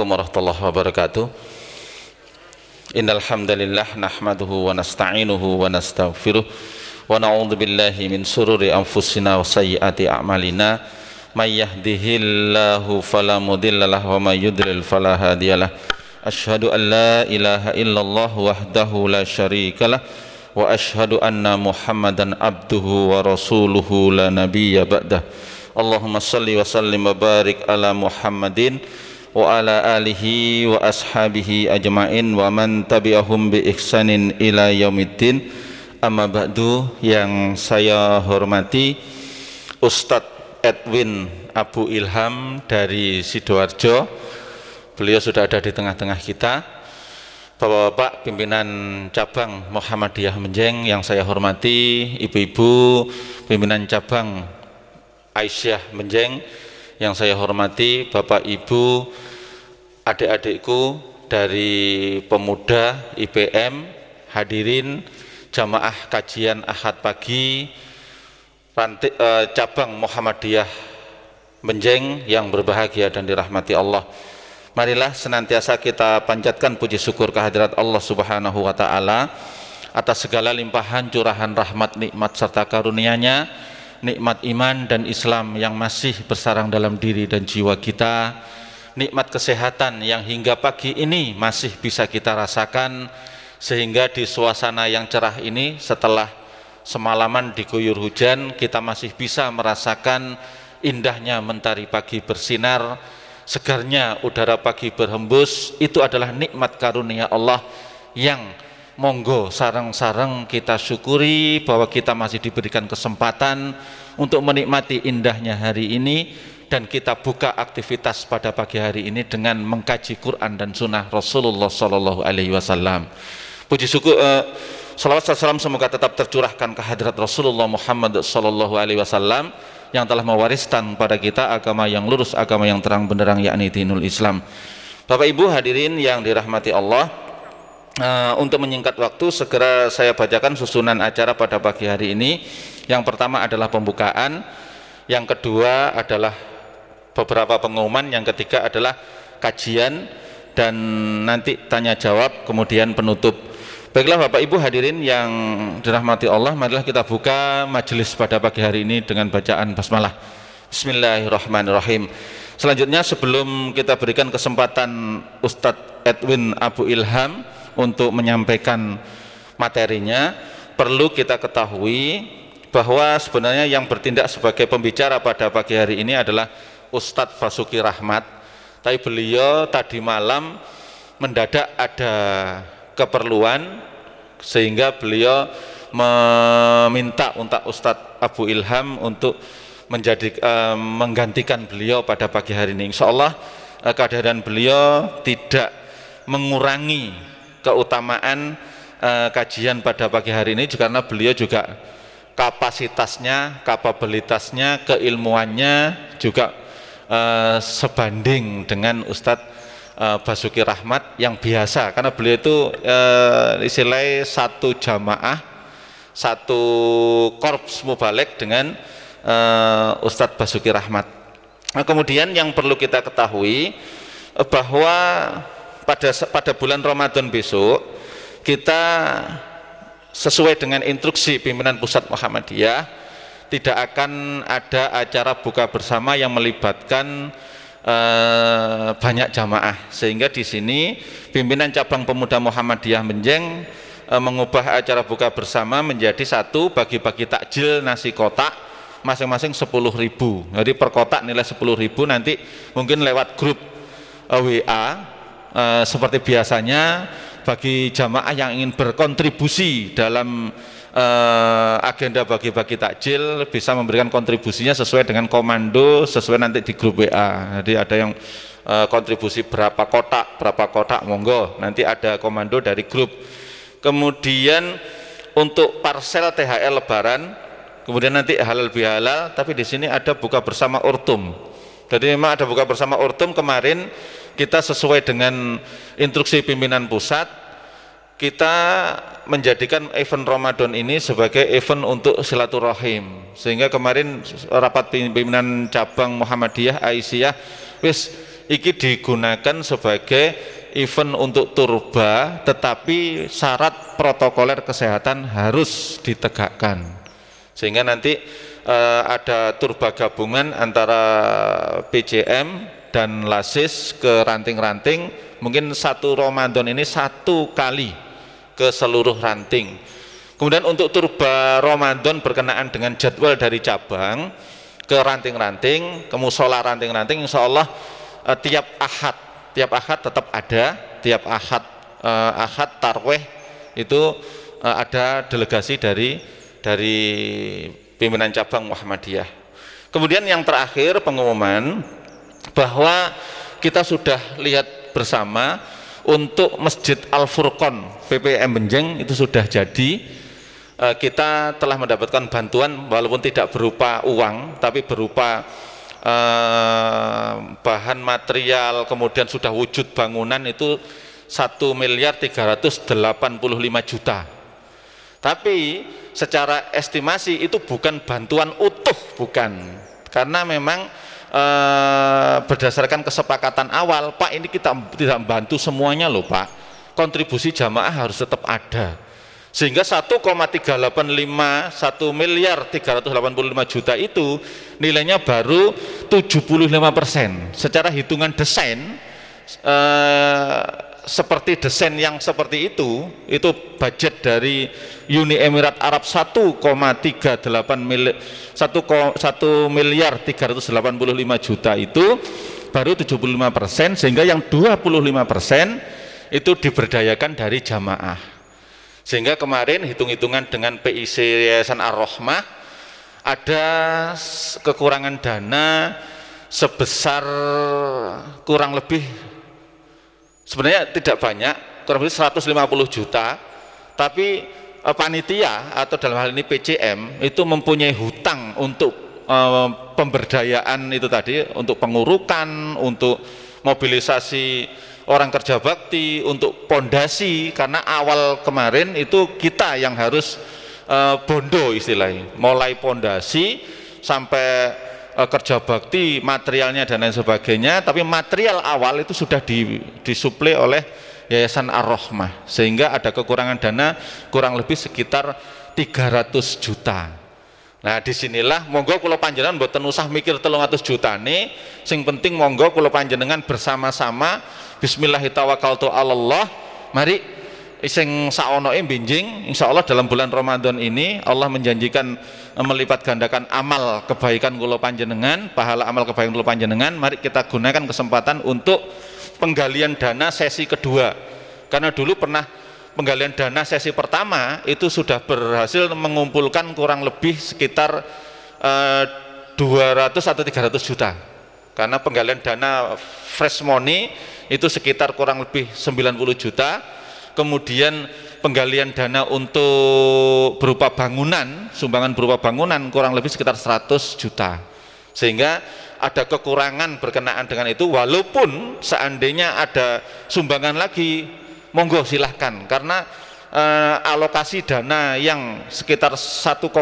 Assalamualaikum warahmatullahi wabarakatuh. Innal hamdalillah nahmaduhu wa nasta'inuhu wa nastaghfiruh wa na'udzu billahi min sururi anfusina wa sayyiati a'malina. May yahdihillahu fala mudhillalah wa may yudlil fala hadiyalah an la ilaha illallah wahdahu la syarikalah wa ashhadu anna Muhammadan abduhu wa rasuluhu la nabiyya ba'dah. Allahumma salli wa sallim wa barik ala Muhammadin wa ala alihi wa ashabihi ajmain wa man tabi'ahum bi ihsanin ila yaumiddin. Amma ba'du yang saya hormati Ustadz Edwin Abu Ilham dari Sidoarjo. Beliau sudah ada di tengah-tengah kita. Bapak-bapak pimpinan cabang Muhammadiyah Menjeng yang saya hormati, ibu-ibu pimpinan cabang Aisyah Menjeng yang saya hormati, Bapak Ibu, adik-adikku dari pemuda IPM, hadirin jamaah kajian Ahad pagi ranti, eh, cabang Muhammadiyah Menjeng yang berbahagia dan dirahmati Allah. Marilah senantiasa kita panjatkan puji syukur kehadirat Allah Subhanahu wa taala atas segala limpahan curahan rahmat nikmat serta karunia-Nya, nikmat iman dan Islam yang masih bersarang dalam diri dan jiwa kita, nikmat kesehatan yang hingga pagi ini masih bisa kita rasakan sehingga di suasana yang cerah ini setelah semalaman diguyur hujan kita masih bisa merasakan indahnya mentari pagi bersinar segarnya udara pagi berhembus. Itu adalah nikmat karunia Allah yang monggo sarang-sarang kita syukuri bahwa kita masih diberikan kesempatan untuk menikmati indahnya hari ini dan kita buka aktivitas pada pagi hari ini dengan mengkaji Quran dan Sunnah Rasulullah Sallallahu Alaihi Wasallam. Puji syukur, uh, salawat salam semoga tetap tercurahkan kehadirat Rasulullah Muhammad Sallallahu Alaihi Wasallam yang telah mewariskan pada kita agama yang lurus, agama yang terang benderang yakni dinul Islam. Bapak Ibu hadirin yang dirahmati Allah, uh, untuk menyingkat waktu segera saya bacakan susunan acara pada pagi hari ini. Yang pertama adalah pembukaan, yang kedua adalah beberapa pengumuman, yang ketiga adalah kajian dan nanti tanya jawab, kemudian penutup Baiklah Bapak Ibu hadirin yang dirahmati Allah, marilah kita buka majelis pada pagi hari ini dengan bacaan basmalah. Bismillahirrahmanirrahim. Selanjutnya sebelum kita berikan kesempatan Ustadz Edwin Abu Ilham untuk menyampaikan materinya, perlu kita ketahui bahwa sebenarnya yang bertindak sebagai pembicara pada pagi hari ini adalah Ustadz Basuki Rahmat. Tapi beliau tadi malam mendadak ada keperluan sehingga beliau meminta untuk Ustadz Abu Ilham untuk menjadi uh, menggantikan beliau pada pagi hari ini. Insya Allah uh, kehadiran beliau tidak mengurangi keutamaan uh, kajian pada pagi hari ini karena beliau juga kapasitasnya, kapabilitasnya, keilmuannya juga uh, sebanding dengan Ustadz uh, Basuki Rahmat yang biasa. Karena beliau itu uh, istilahnya satu jamaah satu korps mubalik dengan uh, Ustadz Basuki Rahmat. Nah, kemudian yang perlu kita ketahui bahwa pada pada bulan Ramadan besok kita sesuai dengan instruksi pimpinan pusat Muhammadiyah tidak akan ada acara buka bersama yang melibatkan eh, banyak jamaah. Sehingga di sini pimpinan cabang pemuda Muhammadiyah Menjeng eh, mengubah acara buka bersama menjadi satu bagi-bagi takjil nasi kotak masing-masing 10 ribu. Jadi per kotak nilai 10 ribu nanti mungkin lewat grup eh, WA eh, seperti biasanya bagi jamaah yang ingin berkontribusi dalam uh, agenda bagi-bagi takjil bisa memberikan kontribusinya sesuai dengan komando sesuai nanti di grup WA jadi ada yang uh, kontribusi berapa kotak berapa kotak monggo. Nanti ada komando dari grup. Kemudian untuk parcel THR lebaran kemudian nanti halal bihalal tapi di sini ada buka bersama urtum jadi memang ada buka bersama urtum kemarin kita sesuai dengan instruksi pimpinan pusat kita menjadikan event Ramadan ini sebagai event untuk silaturahim. Sehingga kemarin rapat pimpinan cabang Muhammadiyah Aisyah wis iki digunakan sebagai event untuk turba tetapi syarat protokoler kesehatan harus ditegakkan. Sehingga nanti eh, ada turba gabungan antara PCM dan Lasis ke ranting-ranting mungkin satu Ramadan ini satu kali ke seluruh ranting. Kemudian untuk turba Ramadan berkenaan dengan jadwal dari cabang ke ranting-ranting ke musola ranting-ranting insya Allah uh, tiap ahad tiap ahad tetap ada tiap ahad uh, ahad tarweh itu uh, ada delegasi dari dari pimpinan cabang Muhammadiyah. Kemudian yang terakhir pengumuman bahwa kita sudah lihat bersama untuk Masjid Al Furqon PPM Benjeng itu sudah jadi. Kita telah mendapatkan bantuan walaupun tidak berupa uang tapi berupa eh, bahan material kemudian sudah wujud bangunan itu satu miliar 385 juta. Tapi secara estimasi itu bukan bantuan utuh bukan. Karena memang eh, berdasarkan kesepakatan awal Pak ini kita tidak membantu semuanya loh Pak. Kontribusi jamaah harus tetap ada. Sehingga 1,385 1 miliar 385 juta itu nilainya baru 75 persen. Secara hitungan desain eh, seperti desain yang seperti itu itu budget dari Uni Emirat Arab 1,38 miliar 1, 1 miliar 385 juta itu baru 75 persen sehingga yang 25 persen itu diberdayakan dari jamaah. Sehingga kemarin hitung-hitungan dengan PIC Yayasan Ar-Rahmah ada kekurangan dana sebesar kurang lebih sebenarnya tidak banyak kurang lebih 150 juta. Tapi eh, panitia atau dalam hal ini PCM itu mempunyai hutang untuk eh, pemberdayaan itu tadi untuk pengurukan untuk mobilisasi orang kerja bakti, untuk pondasi. Karena awal kemarin itu kita yang harus uh, bondo istilahnya, mulai pondasi sampai uh, kerja bakti, materialnya dan lain sebagainya, tapi material awal itu sudah di, disuplai oleh Yayasan Ar-Rahmah sehingga ada kekurangan dana kurang lebih sekitar 300 juta. Nah di sinilah monggo kulo panjenengan buatan usah mikir telung atus juta nih, sing penting monggo kulo panjenengan bersama-sama Bismillahirrahmanirrahim. Mari iseng saonoe binjing Allah dalam bulan Ramadan ini Allah menjanjikan melipat gandakan amal kebaikan kulo panjenengan pahala amal kebaikan kulo panjenengan mari kita gunakan kesempatan untuk penggalian dana sesi kedua. Karena dulu pernah penggalian dana sesi pertama itu sudah berhasil mengumpulkan kurang lebih sekitar eh, 200 atau 300 juta. Karena penggalian dana fresh money itu sekitar kurang lebih 90 juta. Kemudian penggalian dana untuk berupa bangunan sumbangan berupa bangunan kurang lebih sekitar 100 juta. Sehingga ada kekurangan berkenaan dengan itu walaupun seandainya ada sumbangan lagi monggo silahkan. Karena eh, alokasi dana yang sekitar 1,8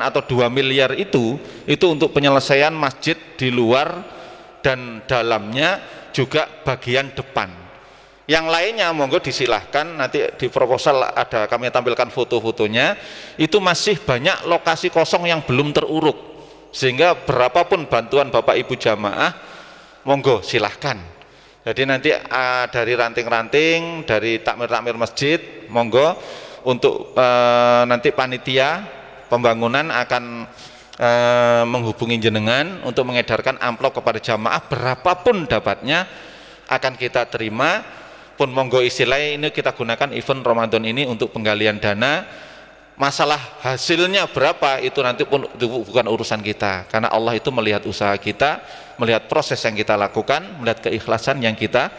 atau 2 miliar itu itu untuk penyelesaian masjid di luar dan dalamnya juga bagian depan yang lainnya monggo disilahkan. Nanti di proposal ada kami tampilkan foto-fotonya. Itu masih banyak lokasi kosong yang belum teruruk. Sehingga berapapun bantuan bapak ibu jamaah monggo silahkan. Jadi nanti uh, dari ranting-ranting dari takmir-takmir masjid monggo. Untuk uh, nanti panitia pembangunan akan e, menghubungi jenengan untuk mengedarkan amplop kepada jamaah. Berapapun dapatnya akan kita terima pun monggo istilah ini kita gunakan event Ramadan ini untuk penggalian dana. Masalah hasilnya berapa itu nanti pun bukan urusan kita. Karena Allah itu melihat usaha kita melihat proses yang kita lakukan melihat keikhlasan yang kita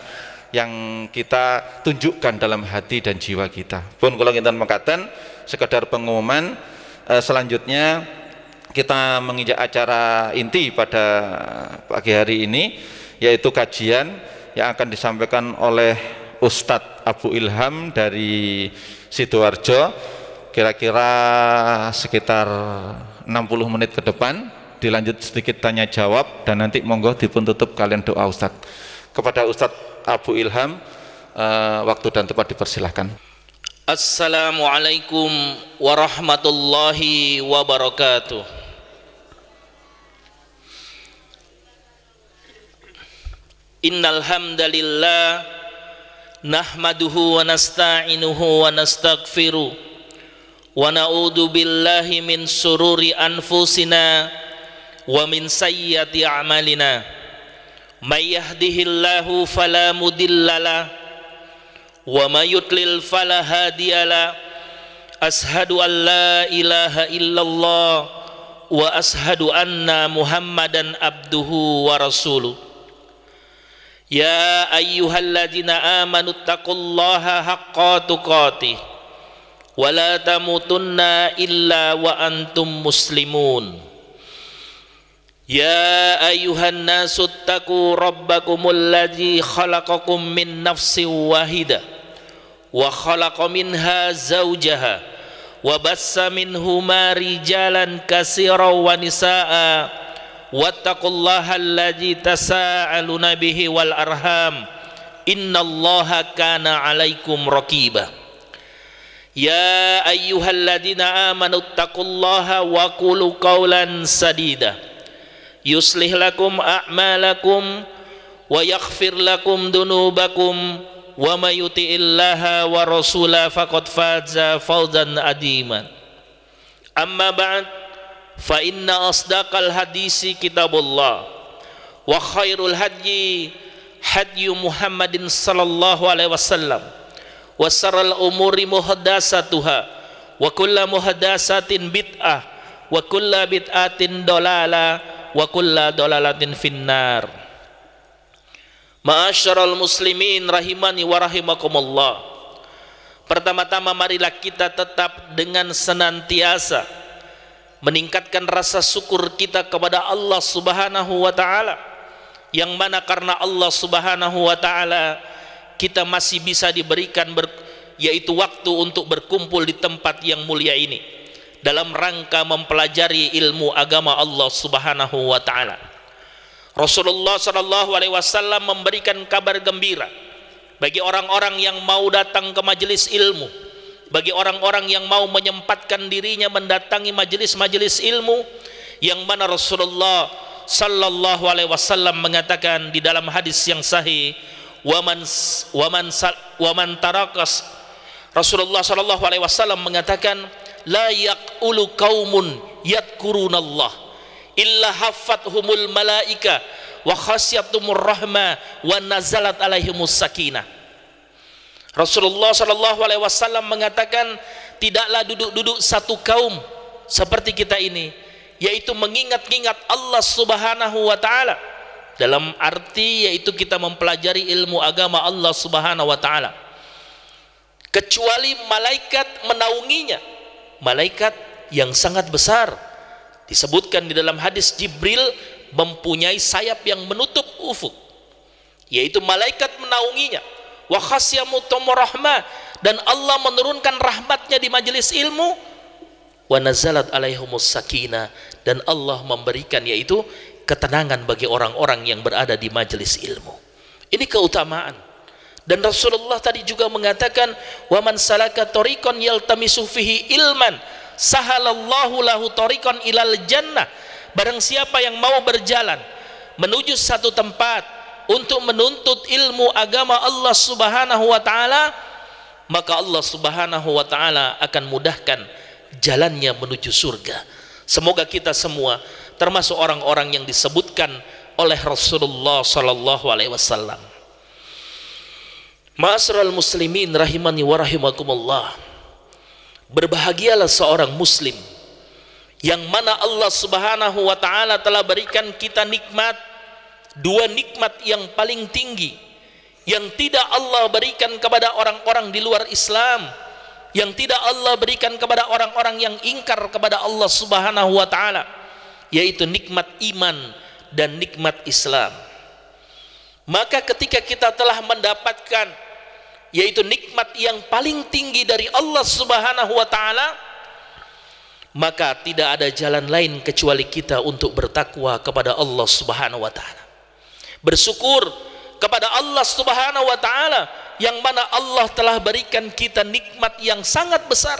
yang kita tunjukkan dalam hati dan jiwa kita. Pun kalau kita mengatakan sekedar pengumuman eh, selanjutnya kita menginjak acara inti pada pagi hari ini yaitu kajian yang akan disampaikan oleh Ustadz Abu Ilham dari Sidoarjo kira-kira sekitar 60 menit ke depan. Dilanjut sedikit tanya jawab dan nanti monggo dipun tutup kalian doa Ustadz. Kepada Ustadz Abu Ilham uh, waktu dan tempat dipersilahkan. Assalamualaikum warahmatullahi wabarakatuh. Innal hamdalillah nahmaduhu wa nasta'inuhu wa nastaghfiruh wa na'udzu billahi min sururi anfusina wa min sayyiati a'malina may yahdihillahu fala mudhillalah wa may yudlil fala hadiyalah ashhadu an la ilaha illallah wa ashhadu anna muhammadan abduhu wa rasuluh يا أيها الذين آمنوا اتقوا الله حق تقاته ولا تموتن إلا وأنتم مسلمون. يا أيها الناس اتقوا ربكم الذي خلقكم من نفس واحدة وخلق منها زوجها وبس منهما رجالا كثيرا ونساءً wattaqullaha allazi tasaaluna bihi wal arham. Innallaha kana alaikum raqiba. Ya ayyuhalladzina amanu taqullaha wa qulu qawlan sadida. Yuslih lakum a'malakum wa yaghfir lakum dunubakum wa may yuti'illaha wa rasula faqad faza fawzan adiman. Amma ba'd fa inna asdaqal hadisi kitabullah wa khairul hadyi hadyu Muhammadin sallallahu alaihi wasallam wa saral umuri muhdatsatuha wa kullu muhdatsatin bid'ah wa kullu bid'atin dalalah wa kulla dolalatin finnar. Ma'asyiral muslimin rahimani wa rahimakumullah. Pertama-tama marilah kita tetap dengan senantiasa meningkatkan rasa syukur kita kepada Allah Subhanahu wa taala yang mana karena Allah Subhanahu wa taala kita masih bisa diberikan ber, yaitu waktu untuk berkumpul di tempat yang mulia ini dalam rangka mempelajari ilmu agama Allah Subhanahu wa taala. Rasulullah sallallahu alaihi wasallam memberikan kabar gembira bagi orang-orang yang mau datang ke majelis ilmu, bagi orang-orang yang mau menyempatkan dirinya mendatangi majelis-majelis ilmu yang mana Rasulullah sallallahu alaihi wasallam mengatakan di dalam hadis yang sahih waman waman waman tarakas Rasulullah sallallahu alaihi wasallam mengatakan la yaqulu qaumun yadkurunallah illa haffathumul malaika wa khasyatumur rahma wa nazalat alaihimus sakinah Rasulullah sallallahu alaihi wasallam mengatakan tidaklah duduk-duduk satu kaum seperti kita ini yaitu mengingat-ingat Allah Subhanahu wa taala. Dalam arti yaitu kita mempelajari ilmu agama Allah Subhanahu wa taala. Kecuali malaikat menaunginya malaikat yang sangat besar. Disebutkan di dalam hadis Jibril mempunyai sayap yang menutup ufuk yaitu malaikat menaunginya wa rahmah. Dan Allah menurunkan rahmatnya di majelis ilmu. Wa nazalat alaihumus sakinah dan Allah memberikan yaitu ketenangan bagi orang-orang yang berada di majelis ilmu. Ini keutamaan. Dan Rasulullah tadi juga mengatakan wa man salaka tariqan yaltamisu fihi ilman sahalallahu lahu tariqan ilal jannah. Barang siapa yang mau berjalan menuju satu tempat untuk menuntut ilmu agama Allah Subhanahu wa taala maka Allah Subhanahu wa taala akan mudahkan jalannya menuju surga semoga kita semua termasuk orang-orang yang disebutkan oleh Rasulullah sallallahu alaihi wasallam Ma'asral muslimin rahimani wa rahimakumullah. Berbahagialah seorang muslim yang mana Allah Subhanahu wa taala telah berikan kita nikmat dua nikmat yang paling tinggi yang tidak Allah berikan kepada orang-orang di luar Islam yang tidak Allah berikan kepada orang-orang yang ingkar kepada Allah Subhanahu wa taala yaitu nikmat iman dan nikmat Islam. Maka ketika kita telah mendapatkan yaitu nikmat yang paling tinggi dari Allah Subhanahu wa taala maka tidak ada jalan lain kecuali kita untuk bertakwa kepada Allah Subhanahu wa taala bersyukur kepada Allah Subhanahu wa taala yang mana Allah telah berikan kita nikmat yang sangat besar.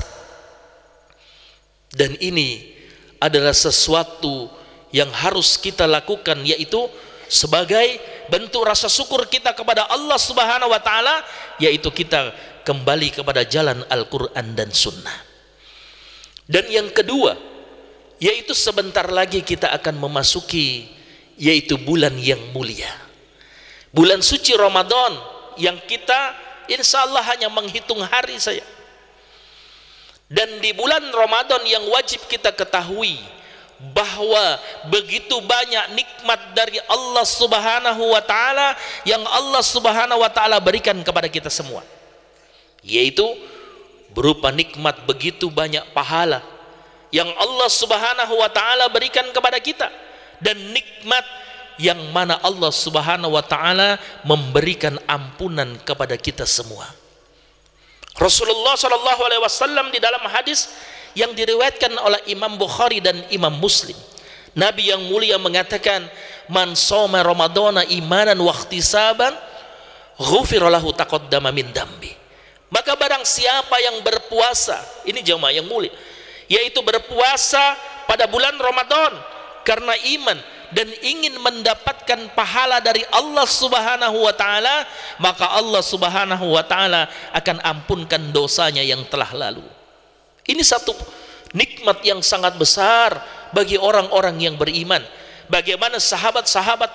Dan ini adalah sesuatu yang harus kita lakukan yaitu sebagai bentuk rasa syukur kita kepada Allah Subhanahu wa taala yaitu kita kembali kepada jalan Al-Qur'an dan Sunnah. Dan yang kedua, yaitu sebentar lagi kita akan memasuki yaitu bulan yang mulia. Bulan suci Ramadan yang kita insya Allah hanya menghitung hari saja. Dan di bulan Ramadan yang wajib kita ketahui bahwa begitu banyak nikmat dari Allah Subhanahu wa taala yang Allah Subhanahu wa taala berikan kepada kita semua. Yaitu berupa nikmat begitu banyak pahala yang Allah Subhanahu wa taala berikan kepada kita dan nikmat yang mana Allah Subhanahu wa taala memberikan ampunan kepada kita semua. Rasulullah sallallahu alaihi wasallam di dalam hadis yang diriwayatkan oleh Imam Bukhari dan Imam Muslim. Nabi yang mulia mengatakan, "Man shoma Ramadana imanan wa ihtisaban, ghufira lahu taqaddama min dambi." Maka barang siapa yang berpuasa, ini jemaah yang mulia, yaitu berpuasa pada bulan Ramadan karena iman dan ingin mendapatkan pahala dari Allah Subhanahu wa taala, maka Allah Subhanahu wa taala akan ampunkan dosanya yang telah lalu. Ini satu nikmat yang sangat besar bagi orang-orang yang beriman. Bagaimana sahabat-sahabat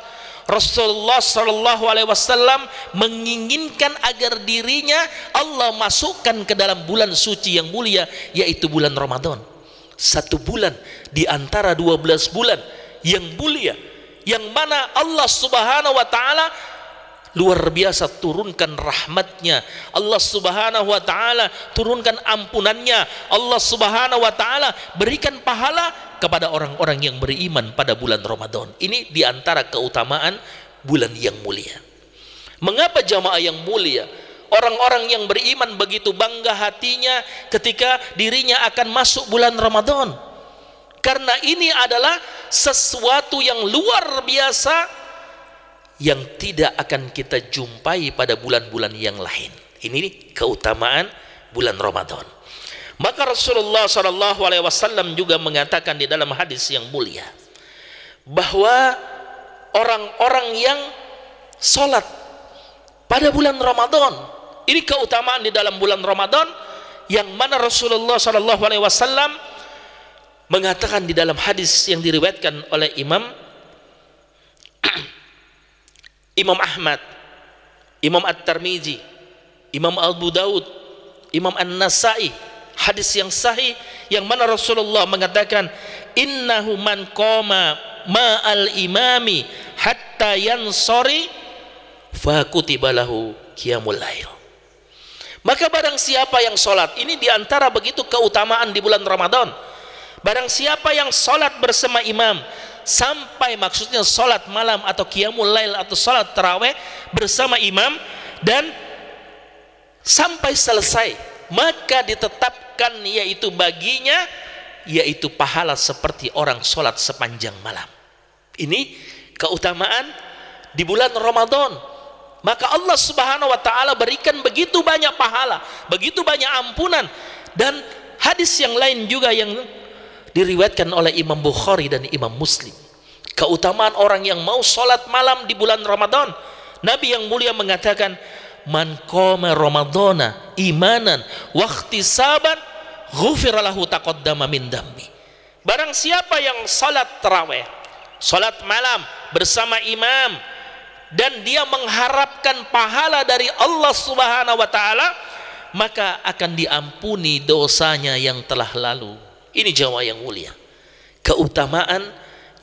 Rasulullah Shallallahu Alaihi Wasallam menginginkan agar dirinya Allah masukkan ke dalam bulan suci yang mulia, yaitu bulan Ramadan. Satu bulan di antara dua belas bulan yang mulia, yang mana Allah Subhanahu Wa Taala luar biasa turunkan rahmatnya. Allah subhanahu wa ta'ala turunkan ampunannya. Allah subhanahu wa ta'ala berikan pahala kepada orang-orang yang beriman pada bulan Ramadan. Ini di antara keutamaan bulan yang mulia. Mengapa jamaah yang mulia orang-orang yang beriman begitu bangga hatinya ketika dirinya akan masuk bulan Ramadan karena ini adalah sesuatu yang luar biasa yang tidak akan kita jumpai pada bulan-bulan yang lain. Ini keutamaan bulan Ramadan. Maka Rasulullah Wasallam juga mengatakan di dalam hadis yang mulia bahwa orang-orang yang sholat pada bulan Ramadan ini keutamaan di dalam bulan Ramadan yang mana Rasulullah Shallallahu Alaihi Wasallam mengatakan di dalam hadis yang diriwayatkan oleh Imam Imam Ahmad, Imam At-Tirmizi, Imam Abu Daud, Imam An-Nasai, hadis yang sahih yang mana Rasulullah mengatakan innahu man qama ma'al imami hatta yansori fa kutiba lahu qiyamul lail. Maka barang siapa yang sholat ini di antara begitu keutamaan di bulan Ramadan. Barang siapa yang sholat bersama imam sampai maksudnya sholat malam atau qiyamul lail atau sholat terawih bersama imam dan sampai selesai maka ditetapkan yaitu baginya yaitu pahala seperti orang sholat sepanjang malam ini keutamaan di bulan Ramadan maka Allah subhanahu wa ta'ala berikan begitu banyak pahala begitu banyak ampunan dan hadis yang lain juga yang diriwayatkan oleh Imam Bukhari dan Imam Muslim. Keutamaan orang yang mau sholat malam di bulan Ramadan Nabi yang mulia mengatakan man qama ramadana imanan waktu saban ghufiralahu taqaddama min dammi barang siapa yang salat tarawih salat malam bersama imam dan dia mengharapkan pahala dari Allah Subhanahu wa taala maka akan diampuni dosanya yang telah lalu ini Jawa yang mulia. Keutamaan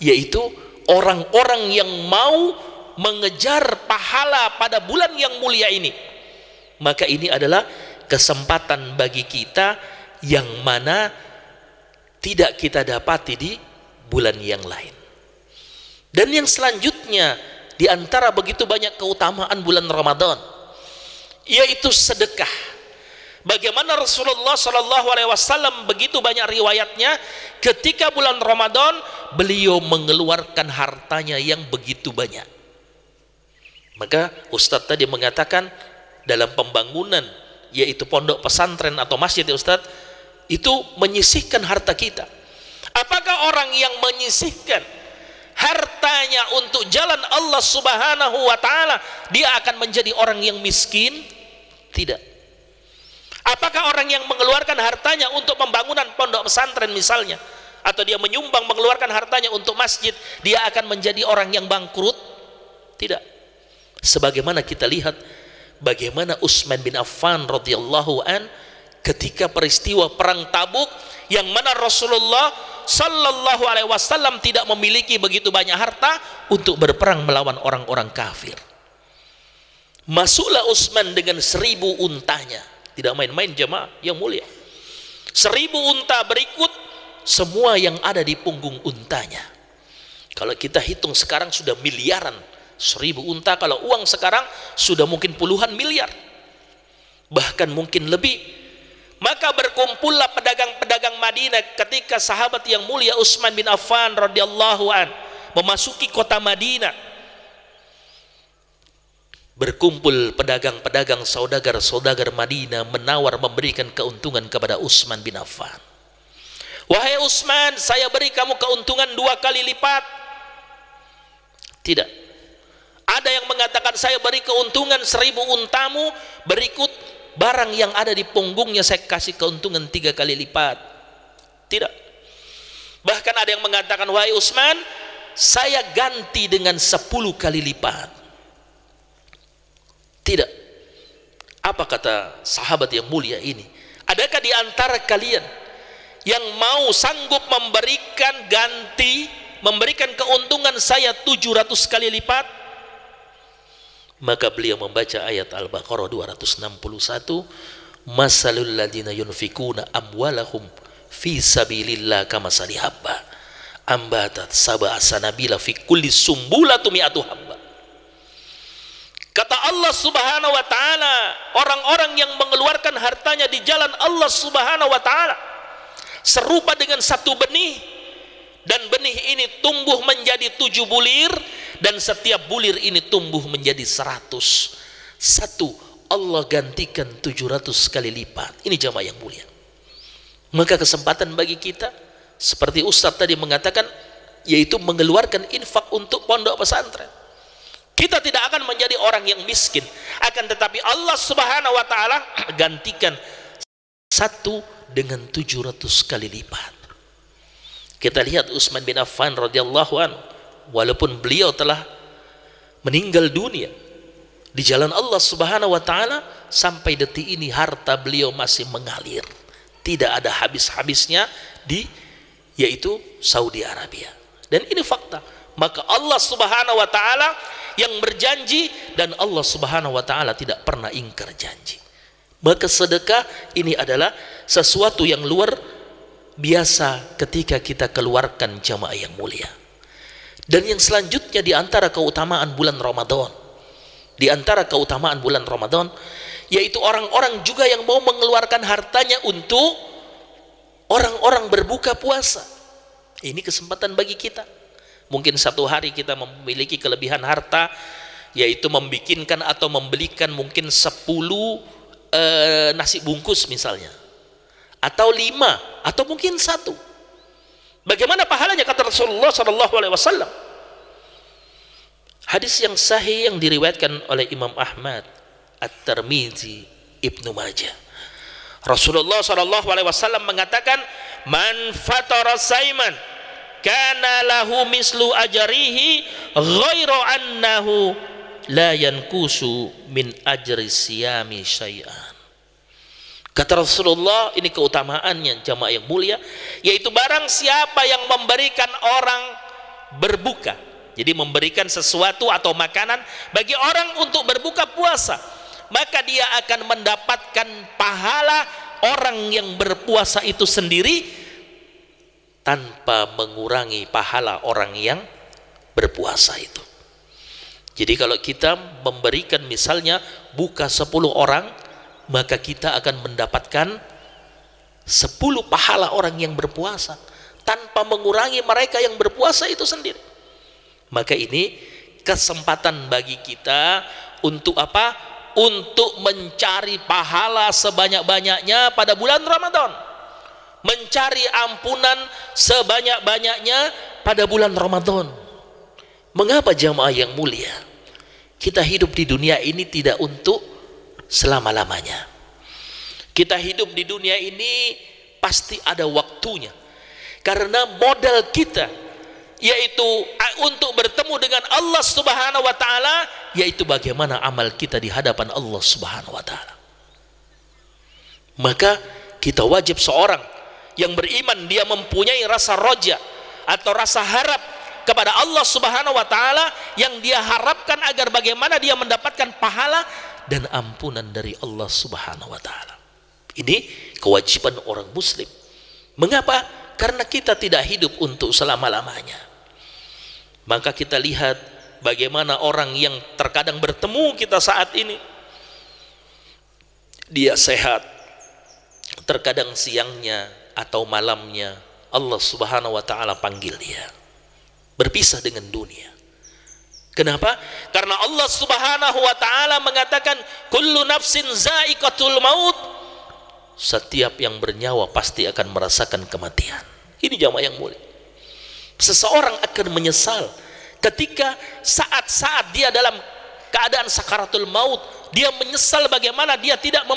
yaitu orang-orang yang mau mengejar pahala pada bulan yang mulia ini. Maka ini adalah kesempatan bagi kita yang mana tidak kita dapati di bulan yang lain. Dan yang selanjutnya di antara begitu banyak keutamaan bulan Ramadan yaitu sedekah Bagaimana Rasulullah Shallallahu Alaihi Wasallam begitu banyak riwayatnya ketika bulan Ramadan beliau mengeluarkan hartanya yang begitu banyak. maka Ustadz tadi mengatakan dalam pembangunan yaitu pondok pesantren atau masjid ya Ustadz itu menyisihkan harta kita apakah orang yang menyisihkan hartanya untuk jalan Allah subhanahu wa ta'ala dia akan menjadi orang yang miskin? Tidak. Apakah orang yang mengeluarkan hartanya untuk pembangunan pondok pesantren misalnya atau dia menyumbang mengeluarkan hartanya untuk masjid dia akan menjadi orang yang bangkrut? Tidak. Sebagaimana kita lihat bagaimana Utsman bin Affan radhiyallahu an ketika peristiwa perang Tabuk yang mana Rasulullah sallallahu alaihi wasallam tidak memiliki begitu banyak harta untuk berperang melawan orang-orang kafir. Masuklah Utsman dengan seribu untanya, tidak main-main jemaah yang mulia. Seribu unta berikut semua yang ada di punggung untanya. Kalau kita hitung sekarang sudah miliaran seribu unta kalau uang sekarang sudah mungkin puluhan miliar bahkan mungkin lebih maka berkumpullah pedagang-pedagang Madinah ketika sahabat yang mulia Utsman bin Affan radhiyallahu an memasuki kota Madinah. Berkumpul pedagang-pedagang saudagar-saudagar Madinah menawar memberikan keuntungan kepada Utsman bin Affan. Wahai Utsman saya beri kamu keuntungan dua kali lipat. Tidak. Ada yang mengatakan saya beri keuntungan seribu untamu berikut barang yang ada di punggungnya saya kasih keuntungan tiga kali lipat. Tidak. Bahkan ada yang mengatakan wahai Usman saya ganti dengan sepuluh kali lipat. Tidak. Apa kata sahabat yang mulia ini? Adakah di antara kalian yang mau sanggup memberikan ganti memberikan keuntungan saya 700 kali lipat maka beliau membaca ayat Al-Baqarah 261 masalul ladina yunfikuna amwalahum fi sabilillah kama habba. Ambatat sab'a sanabila fi kulli sumbulatu mi'atu habba. Kata Allah subhanahu wa ta'ala orang-orang yang mengeluarkan hartanya di jalan Allah subhanahu wa ta'ala serupa dengan satu benih dan benih ini tumbuh menjadi tujuh bulir dan setiap bulir ini tumbuh menjadi seratus. Satu Allah gantikan tujuh ratus kali lipat. Ini jamaah yang mulia. Maka kesempatan bagi kita seperti Ustaz tadi mengatakan yaitu mengeluarkan infak untuk pondok pesantren. Kita tidak akan menjadi orang yang miskin. Akan tetapi Allah subhanahu wa ta'ala gantikan satu dengan tujuh ratus kali lipat kita lihat Utsman bin Affan radhiyallahu anhu walaupun beliau telah meninggal dunia di jalan Allah Subhanahu wa taala sampai detik ini harta beliau masih mengalir. Tidak ada habis-habisnya di yaitu Saudi Arabia. Dan ini fakta. Maka Allah Subhanahu wa taala yang berjanji dan Allah Subhanahu wa taala tidak pernah ingkar janji. Maka sedekah ini adalah sesuatu yang luar biasa ketika kita keluarkan jamaah yang mulia. Dan yang selanjutnya di antara keutamaan bulan Ramadan, di antara keutamaan bulan Ramadan, yaitu orang-orang juga yang mau mengeluarkan hartanya untuk orang-orang berbuka puasa. Ini kesempatan bagi kita. Mungkin satu hari kita memiliki kelebihan harta, yaitu membikinkan atau membelikan mungkin 10 eh, nasi bungkus misalnya atau lima atau mungkin satu. Bagaimana pahalanya? Kata Rasulullah Shallallahu Alaihi Wasallam. Hadis yang sahih yang diriwayatkan oleh Imam Ahmad At-Tirmizi Ibnu Majah. Rasulullah Shallallahu Alaihi Wasallam mengatakan man saiman kana lahu mislu ajarihi ghairu annahu la yankusu min ajri siyami syai'an Kata Rasulullah, ini keutamaannya jamaah yang mulia, yaitu barang siapa yang memberikan orang berbuka. Jadi memberikan sesuatu atau makanan bagi orang untuk berbuka puasa, maka dia akan mendapatkan pahala orang yang berpuasa itu sendiri tanpa mengurangi pahala orang yang berpuasa itu. Jadi kalau kita memberikan misalnya buka 10 orang maka kita akan mendapatkan 10 pahala orang yang berpuasa tanpa mengurangi mereka yang berpuasa itu sendiri maka ini kesempatan bagi kita untuk apa? Untuk mencari pahala sebanyak-banyaknya pada bulan Ramadan. Mencari ampunan sebanyak-banyaknya pada bulan Ramadan. Mengapa jamaah yang mulia? Kita hidup di dunia ini tidak untuk selama-lamanya. Kita hidup di dunia ini pasti ada waktunya. Karena modal kita yaitu untuk bertemu dengan Allah Subhanahu wa taala yaitu bagaimana amal kita di hadapan Allah Subhanahu wa taala. Maka kita wajib seorang yang beriman dia mempunyai rasa roja atau rasa harap kepada Allah Subhanahu wa taala yang dia harapkan agar bagaimana dia mendapatkan pahala dan ampunan dari Allah Subhanahu wa taala. Ini kewajiban orang muslim. Mengapa? Karena kita tidak hidup untuk selama-lamanya maka kita lihat bagaimana orang yang terkadang bertemu kita saat ini dia sehat terkadang siangnya atau malamnya Allah subhanahu wa ta'ala panggil dia berpisah dengan dunia kenapa? karena Allah subhanahu wa ta'ala mengatakan kullu nafsin za'iqatul maut. Setiap yang bernyawa pasti akan merasakan kematian. Ini jamaah yang mulia. Seseorang akan menyesal ketika saat-saat dia dalam keadaan sakaratul maut dia menyesal bagaimana dia tidak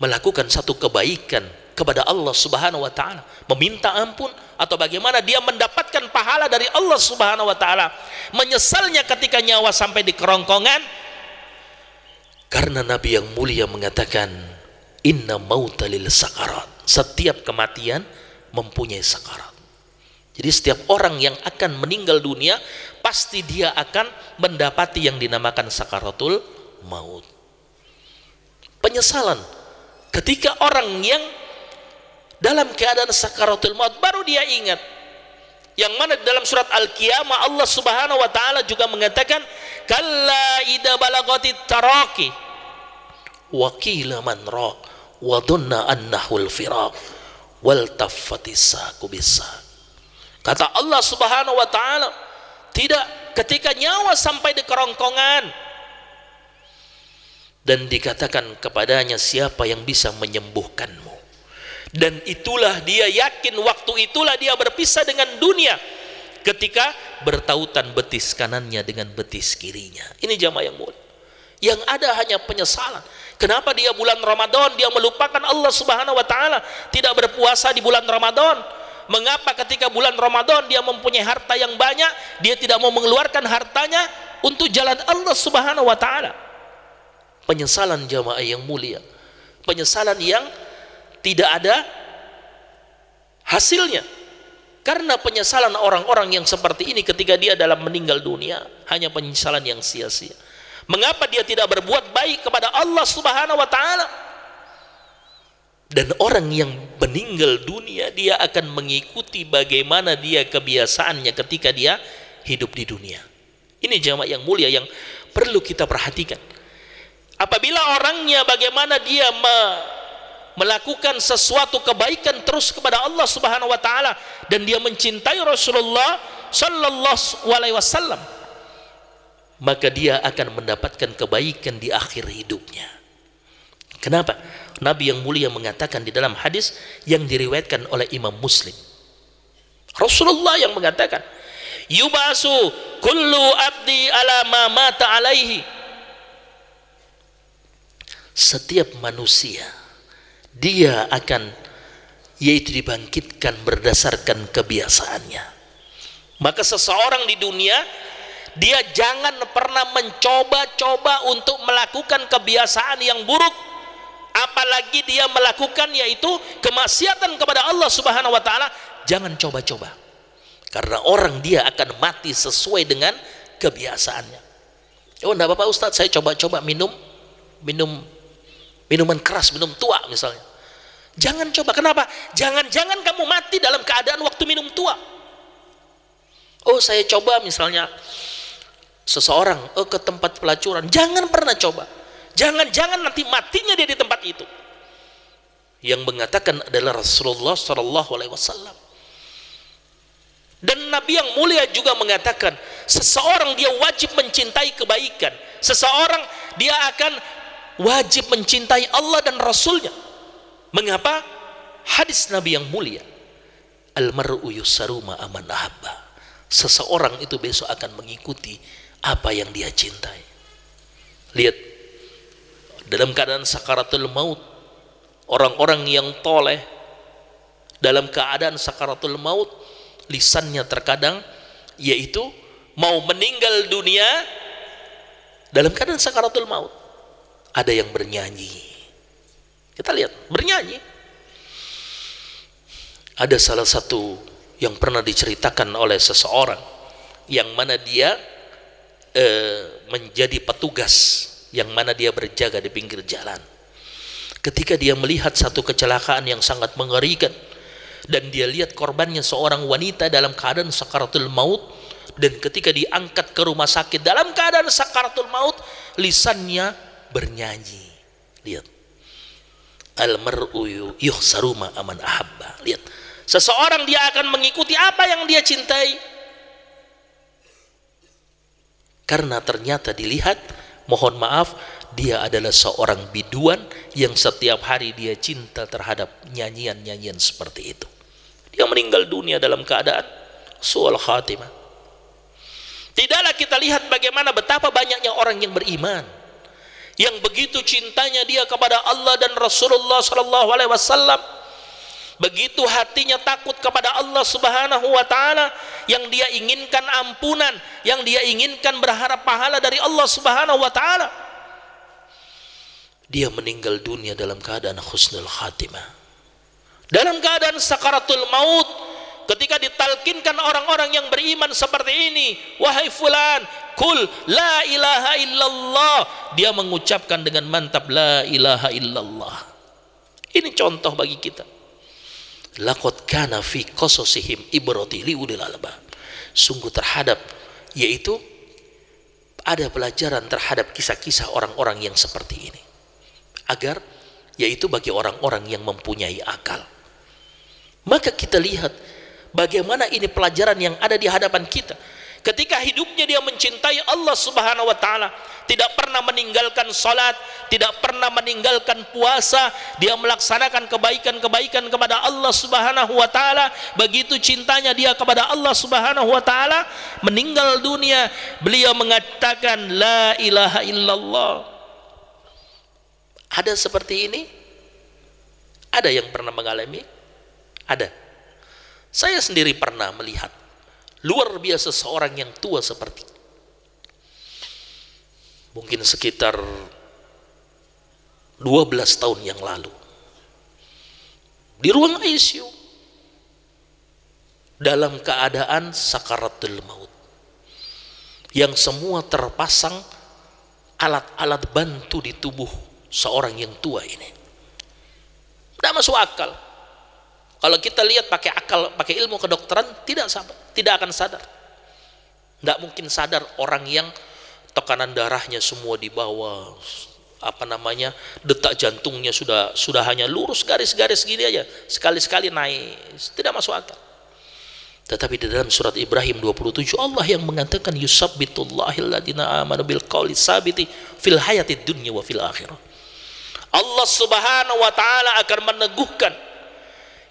melakukan satu kebaikan kepada Allah Subhanahu wa taala, meminta ampun atau bagaimana dia mendapatkan pahala dari Allah Subhanahu wa taala. Menyesalnya ketika nyawa sampai di kerongkongan karena Nabi yang mulia mengatakan inna mauta lil sakarat. Setiap kematian mempunyai sakarat. Jadi setiap orang yang akan meninggal dunia pasti dia akan mendapati yang dinamakan sakaratul maut. Penyesalan ketika orang yang dalam keadaan sakaratul maut baru dia ingat. Yang mana dalam surat Al-Qiyamah Allah Subhanahu wa taala juga mengatakan kalla ida balagati taraki wa qila man raq wa dhanna annahu al-firaq wal taffatis saqu Kata Allah Subhanahu wa taala, tidak ketika nyawa sampai di kerongkongan. Dan dikatakan kepadanya siapa yang bisa menyembuhkanmu. Dan itulah dia yakin waktu itulah dia berpisah dengan dunia ketika bertautan betis kanannya dengan betis kirinya. Ini jamaah yang mulia. Yang ada hanya penyesalan. Kenapa dia bulan Ramadan dia melupakan Allah Subhanahu wa taala, tidak berpuasa di bulan Ramadan? mengapa ketika bulan Ramadan dia mempunyai harta yang banyak dia tidak mau mengeluarkan hartanya untuk jalan Allah subhanahu wa ta'ala penyesalan jamaah yang mulia penyesalan yang tidak ada hasilnya. Karena penyesalan orang-orang yang seperti ini ketika dia dalam meninggal dunia hanya penyesalan yang sia-sia. Mengapa dia tidak berbuat baik kepada Allah subhanahu wa ta'ala? Dan orang yang meninggal dunia dia akan mengikuti bagaimana dia kebiasaannya ketika dia hidup di dunia. Ini jamaah yang mulia yang perlu kita perhatikan. Apabila orangnya bagaimana dia melakukan sesuatu kebaikan terus kepada Allah Subhanahu wa taala dan dia mencintai Rasulullah sallallahu alaihi wasallam maka dia akan mendapatkan kebaikan di akhir hidupnya kenapa Nabi yang mulia mengatakan di dalam hadis yang diriwayatkan oleh Imam Muslim. Rasulullah yang mengatakan, "Yubasu kullu abdi ala ma mata alaihi." Setiap manusia dia akan yaitu dibangkitkan berdasarkan kebiasaannya. Maka seseorang di dunia dia jangan pernah mencoba-coba untuk melakukan kebiasaan yang buruk. Apalagi dia melakukan yaitu kemaksiatan kepada Allah Subhanahu wa taala. Jangan coba-coba karena orang dia akan mati sesuai dengan kebiasaannya. Oh enggak apa-apa Ustaz. Saya coba-coba minum minum minuman keras minum tua misalnya jangan coba. Kenapa? Jangan-jangan kamu mati dalam keadaan waktu minum tua. Oh saya coba misalnya seseorang oh ke tempat pelacuran. Jangan pernah coba. Jangan-jangan nanti matinya dia di tempat itu. Yang mengatakan adalah Rasulullah Sallallahu Alaihi Wasallam. Dan Nabi yang mulia juga mengatakan, seseorang dia wajib mencintai kebaikan. Seseorang dia akan wajib mencintai Allah dan Rasulnya mengapa? Hadis Nabi yang mulia. Almar'u yusaru aman ahabba. Seseorang itu besok akan mengikuti apa yang dia cintai. Lihat dalam keadaan sakaratul maut orang-orang yang toleh dalam keadaan sakaratul maut lisannya terkadang yaitu mau meninggal dunia dalam keadaan sakaratul maut ada yang bernyanyi kita lihat bernyanyi. Ada salah satu yang pernah diceritakan oleh seseorang yang mana dia eh, menjadi petugas yang mana dia berjaga di pinggir jalan. Ketika dia melihat satu kecelakaan yang sangat mengerikan dan dia lihat korbannya seorang wanita dalam keadaan sakaratul maut dan ketika diangkat ke rumah sakit dalam keadaan sakaratul maut lisannya bernyanyi. Lihat almar'u yuhsaruma aman ahabba. Lihat. Seseorang dia akan mengikuti apa yang dia cintai. Karena ternyata dilihat mohon maaf dia adalah seorang biduan yang setiap hari dia cinta terhadap nyanyian-nyanyian seperti itu. Dia meninggal dunia dalam keadaan sual khatimah. Tidaklah kita lihat bagaimana betapa banyaknya orang yang beriman yang begitu cintanya dia kepada Allah dan Rasulullah sallallahu alaihi wasallam. Begitu hatinya takut kepada Allah Subhanahu wa taala yang dia inginkan ampunan yang dia inginkan berharap pahala dari Allah Subhanahu wa taala. Dia meninggal dunia dalam keadaan husnul khatimah. Dalam keadaan sakaratul maut ketika ditalkinkan orang-orang yang beriman seperti ini wahai fulan kul la ilaha illallah dia mengucapkan dengan mantap la ilaha illallah. Ini contoh bagi kita. Laqad kana fi qasasihim ibrati liulil sungguh terhadap yaitu ada pelajaran terhadap kisah-kisah orang-orang yang seperti ini. Agar yaitu bagi orang-orang yang mempunyai akal. Maka kita lihat bagaimana ini pelajaran yang ada di hadapan kita. Ketika hidupnya dia mencintai Allah Subhanahu wa taala, tidak pernah meninggalkan salat, tidak pernah meninggalkan puasa, dia melaksanakan kebaikan-kebaikan kepada Allah Subhanahu wa taala, begitu cintanya dia kepada Allah Subhanahu wa taala, meninggal dunia, beliau mengatakan la ilaha illallah. Ada seperti ini? Ada yang pernah mengalami? Ada. Saya sendiri pernah melihat luar biasa seorang yang tua seperti mungkin sekitar 12 tahun yang lalu. Di ruang ICU dalam keadaan sakaratul maut yang semua terpasang alat-alat bantu di tubuh seorang yang tua ini. Tidak masuk akal kalau kita lihat pakai akal, pakai ilmu kedokteran, tidak tidak akan sadar. Tidak mungkin sadar orang yang tekanan darahnya semua di bawah, apa namanya, detak jantungnya sudah sudah hanya lurus garis-garis gini aja, sekali-sekali naik, tidak masuk akal. Tetapi di dalam surat Ibrahim 27 Allah yang mengatakan yusabbitullahil ladina amanu bil qawli sabiti fil hayatid dunya wa fil akhirah. Allah Subhanahu wa taala akan meneguhkan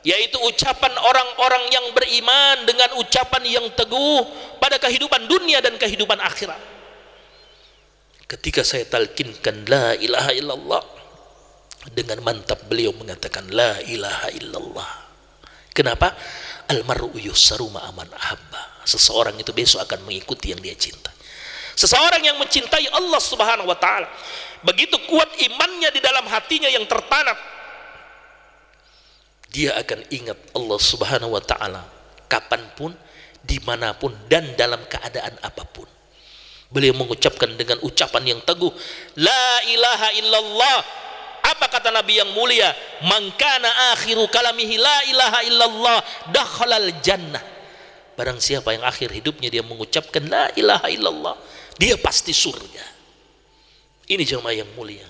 yaitu ucapan orang-orang yang beriman dengan ucapan yang teguh pada kehidupan dunia dan kehidupan akhirat. Ketika saya talkinkan la ilaha illallah dengan mantap beliau mengatakan la ilaha illallah. Kenapa? Almaru yusaru ma'aman ahabba. Seseorang itu besok akan mengikuti yang dia cinta. Seseorang yang mencintai Allah subhanahu wa ta'ala. Begitu kuat imannya di dalam hatinya yang tertanam dia akan ingat Allah subhanahu wa ta'ala kapan pun, di mana pun dan dalam keadaan apa pun. Beliau mengucapkan dengan ucapan yang teguh la ilaha illallah. Apa kata Nabi yang mulia? Mangkana akhiru kalamihi la ilaha illallah dakhalal jannah. Barang siapa yang akhir hidupnya dia mengucapkan la ilaha illallah dia pasti surga. Ini jemaah yang mulia.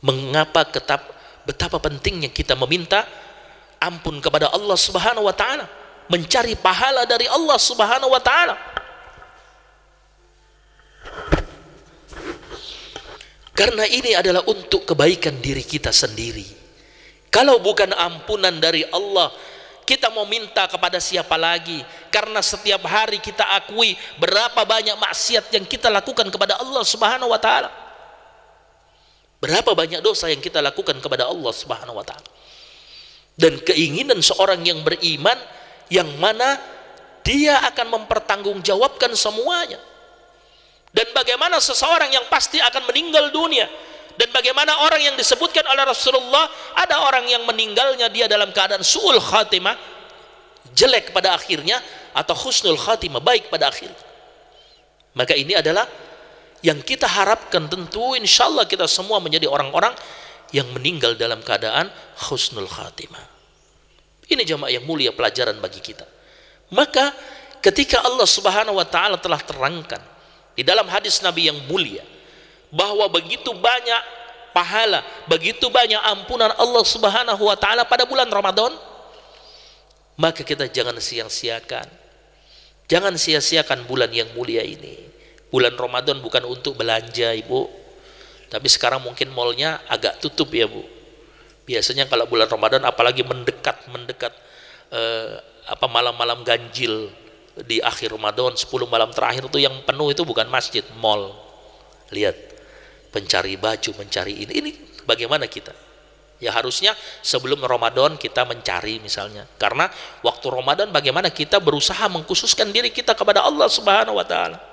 Mengapa ketap, betapa pentingnya kita meminta ampun kepada Allah Subhanahu wa taala, mencari pahala dari Allah Subhanahu wa taala. Karena ini adalah untuk kebaikan diri kita sendiri. Kalau bukan ampunan dari Allah, kita mau minta kepada siapa lagi? Karena setiap hari kita akui berapa banyak maksiat yang kita lakukan kepada Allah Subhanahu wa taala. Berapa banyak dosa yang kita lakukan kepada Allah Subhanahu wa taala. Dan keinginan seorang yang beriman yang mana dia akan mempertanggungjawabkan semuanya. Dan bagaimana seseorang yang pasti akan meninggal dunia dan bagaimana orang yang disebutkan oleh Rasulullah ada orang yang meninggalnya dia dalam keadaan suul khatimah jelek pada akhirnya atau husnul khatimah baik pada akhirnya maka ini adalah yang kita harapkan tentu insya Allah kita semua menjadi orang-orang yang meninggal dalam keadaan husnul khatimah ini jamaah yang mulia pelajaran bagi kita maka ketika Allah subhanahu wa ta'ala telah terangkan di dalam hadis Nabi yang mulia bahwa begitu banyak pahala, begitu banyak ampunan Allah Subhanahu wa taala pada bulan Ramadan, maka kita jangan sia-siakan. Jangan sia-siakan bulan yang mulia ini. Bulan Ramadan bukan untuk belanja, Ibu. Tapi sekarang mungkin malnya agak tutup ya, Bu. Biasanya kalau bulan Ramadan apalagi mendekat mendekat eh, apa malam-malam ganjil di akhir Ramadan 10 malam terakhir itu yang penuh itu bukan masjid, mall. Lihat, pencari baju, mencari ini. Ini bagaimana kita? Ya harusnya sebelum Ramadan kita mencari misalnya. Karena waktu Ramadan bagaimana kita berusaha mengkhususkan diri kita kepada Allah Subhanahu wa taala.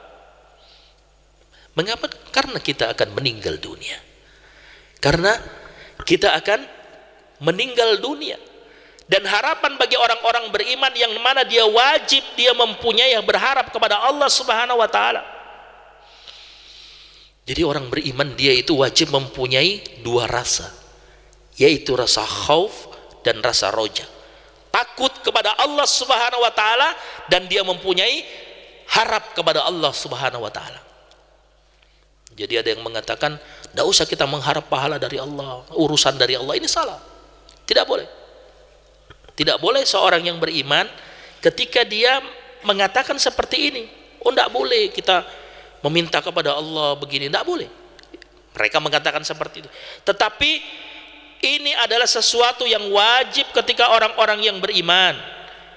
Mengapa? Karena kita akan meninggal dunia. Karena kita akan meninggal dunia dan harapan bagi orang-orang beriman yang mana dia wajib dia mempunyai yang berharap kepada Allah Subhanahu wa taala. Jadi orang beriman dia itu wajib mempunyai dua rasa, yaitu rasa khauf dan rasa roja. Takut kepada Allah Subhanahu wa taala dan dia mempunyai harap kepada Allah Subhanahu wa taala. Jadi ada yang mengatakan, tidak usah kita mengharap pahala dari Allah, urusan dari Allah ini salah. Tidak boleh. Tidak boleh seorang yang beriman ketika dia mengatakan seperti ini. Oh, tidak boleh kita meminta kepada Allah begini. Tidak boleh. Mereka mengatakan seperti itu. Tetapi ini adalah sesuatu yang wajib ketika orang-orang yang beriman.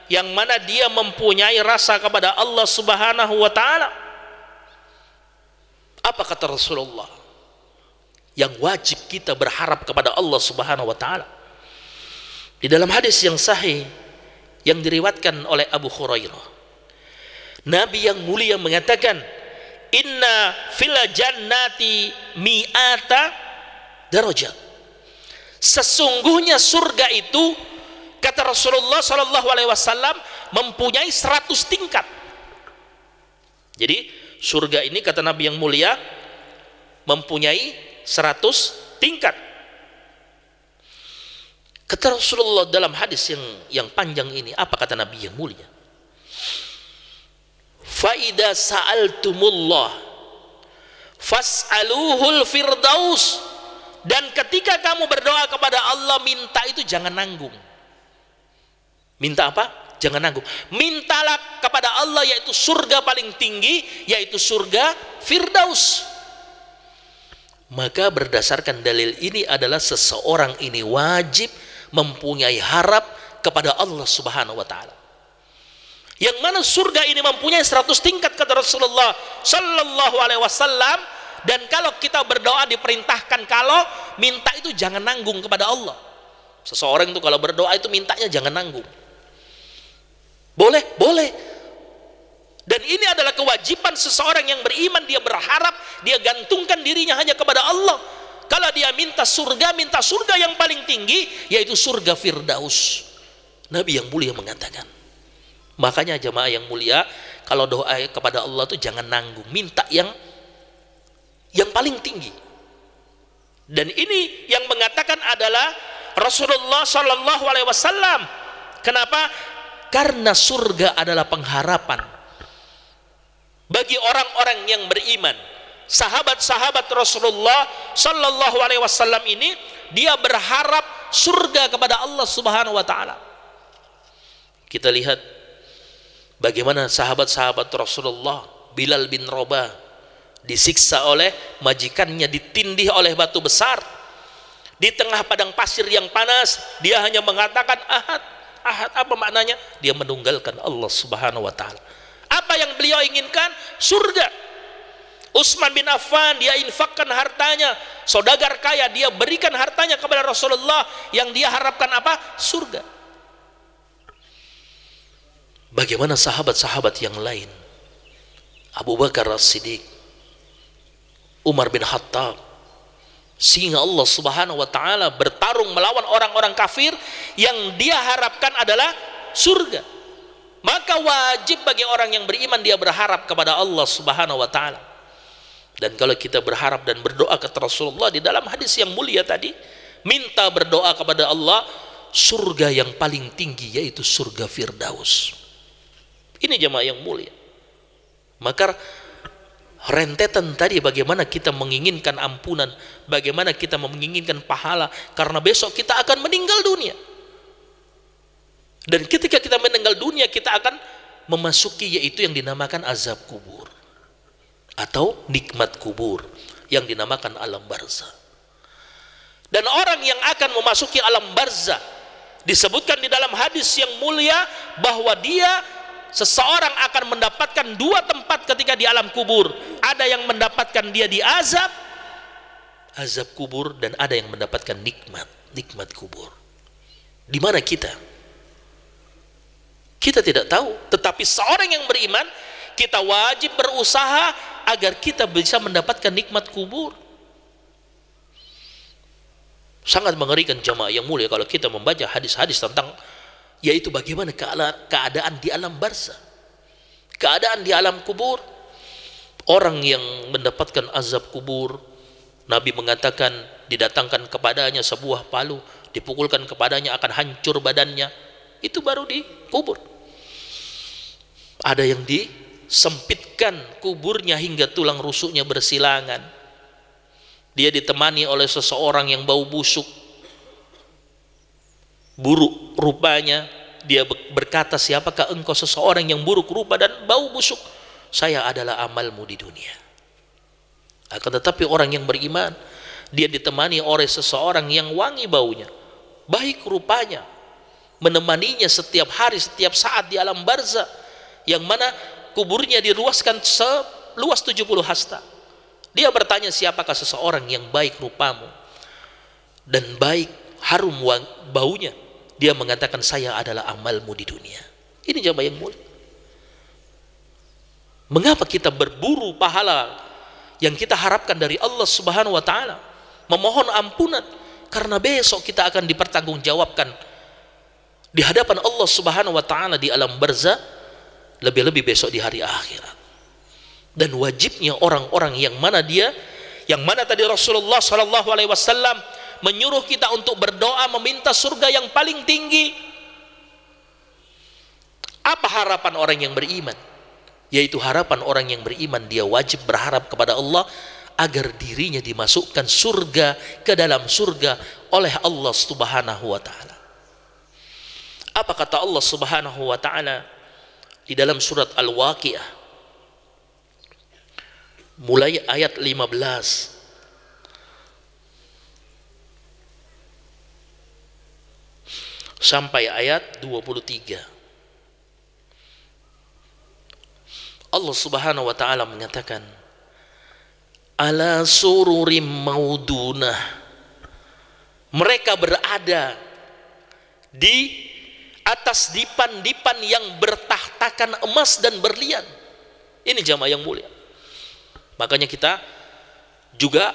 Yang mana dia mempunyai rasa kepada Allah subhanahu wa ta'ala. Apa kata Rasulullah? Yang wajib kita berharap kepada Allah subhanahu wa ta'ala di dalam hadis yang sahih yang diriwatkan oleh Abu Hurairah, Nabi yang mulia mengatakan, "Inna fil jannati mi'ata darajat." Sesungguhnya surga itu kata Rasulullah sallallahu alaihi wasallam mempunyai 100 tingkat. Jadi surga ini kata Nabi yang mulia mempunyai 100 tingkat. Kata Rasulullah dalam hadis yang yang panjang ini, apa kata Nabi yang mulia? Faida sa'altumullah fas'aluhul firdaus dan ketika kamu berdoa kepada Allah minta itu jangan nanggung. Minta apa? Jangan nanggung. Mintalah kepada Allah yaitu surga paling tinggi yaitu surga firdaus. Maka berdasarkan dalil ini adalah seseorang ini wajib mempunyai harap kepada Allah Subhanahu wa taala. Yang mana surga ini mempunyai 100 tingkat kata Rasulullah sallallahu alaihi wasallam dan kalau kita berdoa diperintahkan kalau minta itu jangan nanggung kepada Allah. Seseorang itu kalau berdoa itu mintanya jangan nanggung. Boleh? Boleh. Dan ini adalah kewajiban seseorang yang beriman dia berharap dia gantungkan dirinya hanya kepada Allah kalau dia minta surga, minta surga yang paling tinggi, yaitu surga Firdaus. Nabi yang mulia mengatakan. Makanya jemaah yang mulia, kalau doa kepada Allah itu jangan nanggung, minta yang yang paling tinggi. Dan ini yang mengatakan adalah Rasulullah Shallallahu Alaihi Wasallam. Kenapa? Karena surga adalah pengharapan bagi orang-orang yang beriman. Sahabat-sahabat Rasulullah sallallahu alaihi wasallam ini dia berharap surga kepada Allah Subhanahu wa taala. Kita lihat bagaimana sahabat-sahabat Rasulullah Bilal bin Rabah disiksa oleh majikannya ditindih oleh batu besar. Di tengah padang pasir yang panas dia hanya mengatakan ahad ahad apa maknanya? Dia menunggalkan Allah subhanahu wa ta'ala. Apa yang beliau inginkan? Surga. Utsman bin Affan dia infakkan hartanya. Saudagar kaya dia berikan hartanya kepada Rasulullah yang dia harapkan apa? Surga. Bagaimana sahabat-sahabat yang lain? Abu Bakar As-Siddiq Umar bin Khattab sehingga Allah subhanahu wa ta'ala bertarung melawan orang-orang kafir yang dia harapkan adalah surga maka wajib bagi orang yang beriman dia berharap kepada Allah subhanahu wa ta'ala dan kalau kita berharap dan berdoa ke Rasulullah di dalam hadis yang mulia tadi, minta berdoa kepada Allah surga yang paling tinggi yaitu surga Firdaus. Ini jemaah yang mulia. Maka rentetan tadi bagaimana kita menginginkan ampunan, bagaimana kita menginginkan pahala karena besok kita akan meninggal dunia. Dan ketika kita meninggal dunia kita akan memasuki yaitu yang dinamakan azab kubur atau nikmat kubur yang dinamakan alam barzah. Dan orang yang akan memasuki alam barzah disebutkan di dalam hadis yang mulia bahwa dia seseorang akan mendapatkan dua tempat ketika di alam kubur. Ada yang mendapatkan dia di azab azab kubur dan ada yang mendapatkan nikmat, nikmat kubur. Di mana kita? Kita tidak tahu, tetapi seorang yang beriman kita wajib berusaha agar kita bisa mendapatkan nikmat kubur sangat mengerikan jamaah yang mulia kalau kita membaca hadis-hadis tentang yaitu bagaimana keadaan di alam barzah keadaan di alam kubur. Orang yang mendapatkan azab kubur Nabi mengatakan didatangkan kepadanya sebuah palu dipukulkan kepadanya akan hancur badannya. Itu baru di kubur. Ada yang di sempitkan kuburnya hingga tulang rusuknya bersilangan. Dia ditemani oleh seseorang yang bau busuk buruk rupanya dia berkata siapakah engkau seseorang yang buruk rupa dan bau busuk? Saya adalah amalmu di dunia. Akan tetapi orang yang beriman dia ditemani oleh seseorang yang wangi baunya baik rupanya menemaninya setiap hari setiap saat di alam barzah yang mana kuburnya diruaskan seluas 70 hasta. Dia bertanya siapakah seseorang yang baik rupamu dan baik harum baunya dia mengatakan saya adalah amalmu di dunia. Ini jamaah yang mulia. Mengapa kita berburu pahala yang kita harapkan dari Allah subhanahu wa ta'ala? Memohon ampunan karena besok kita akan dipertanggungjawabkan di hadapan Allah subhanahu wa ta'ala di alam barzah lebih-lebih besok di hari akhirat. Dan wajibnya orang-orang yang mana dia yang mana tadi Rasulullah Shallallahu Alaihi Wasallam menyuruh kita untuk berdoa meminta surga yang paling tinggi apa harapan orang yang beriman yaitu harapan orang yang beriman dia wajib berharap kepada Allah agar dirinya dimasukkan surga ke dalam surga oleh Allah Subhanahu wa taala. Apa kata Allah Subhanahu wa taala? di dalam surat Al-Waqiah mulai ayat 15 sampai ayat 23 Allah Subhanahu wa taala menyatakan ala sururim maudunah mereka berada di atas dipan-dipan yang bertahtakan emas dan berlian. Ini jamaah yang mulia. Makanya kita juga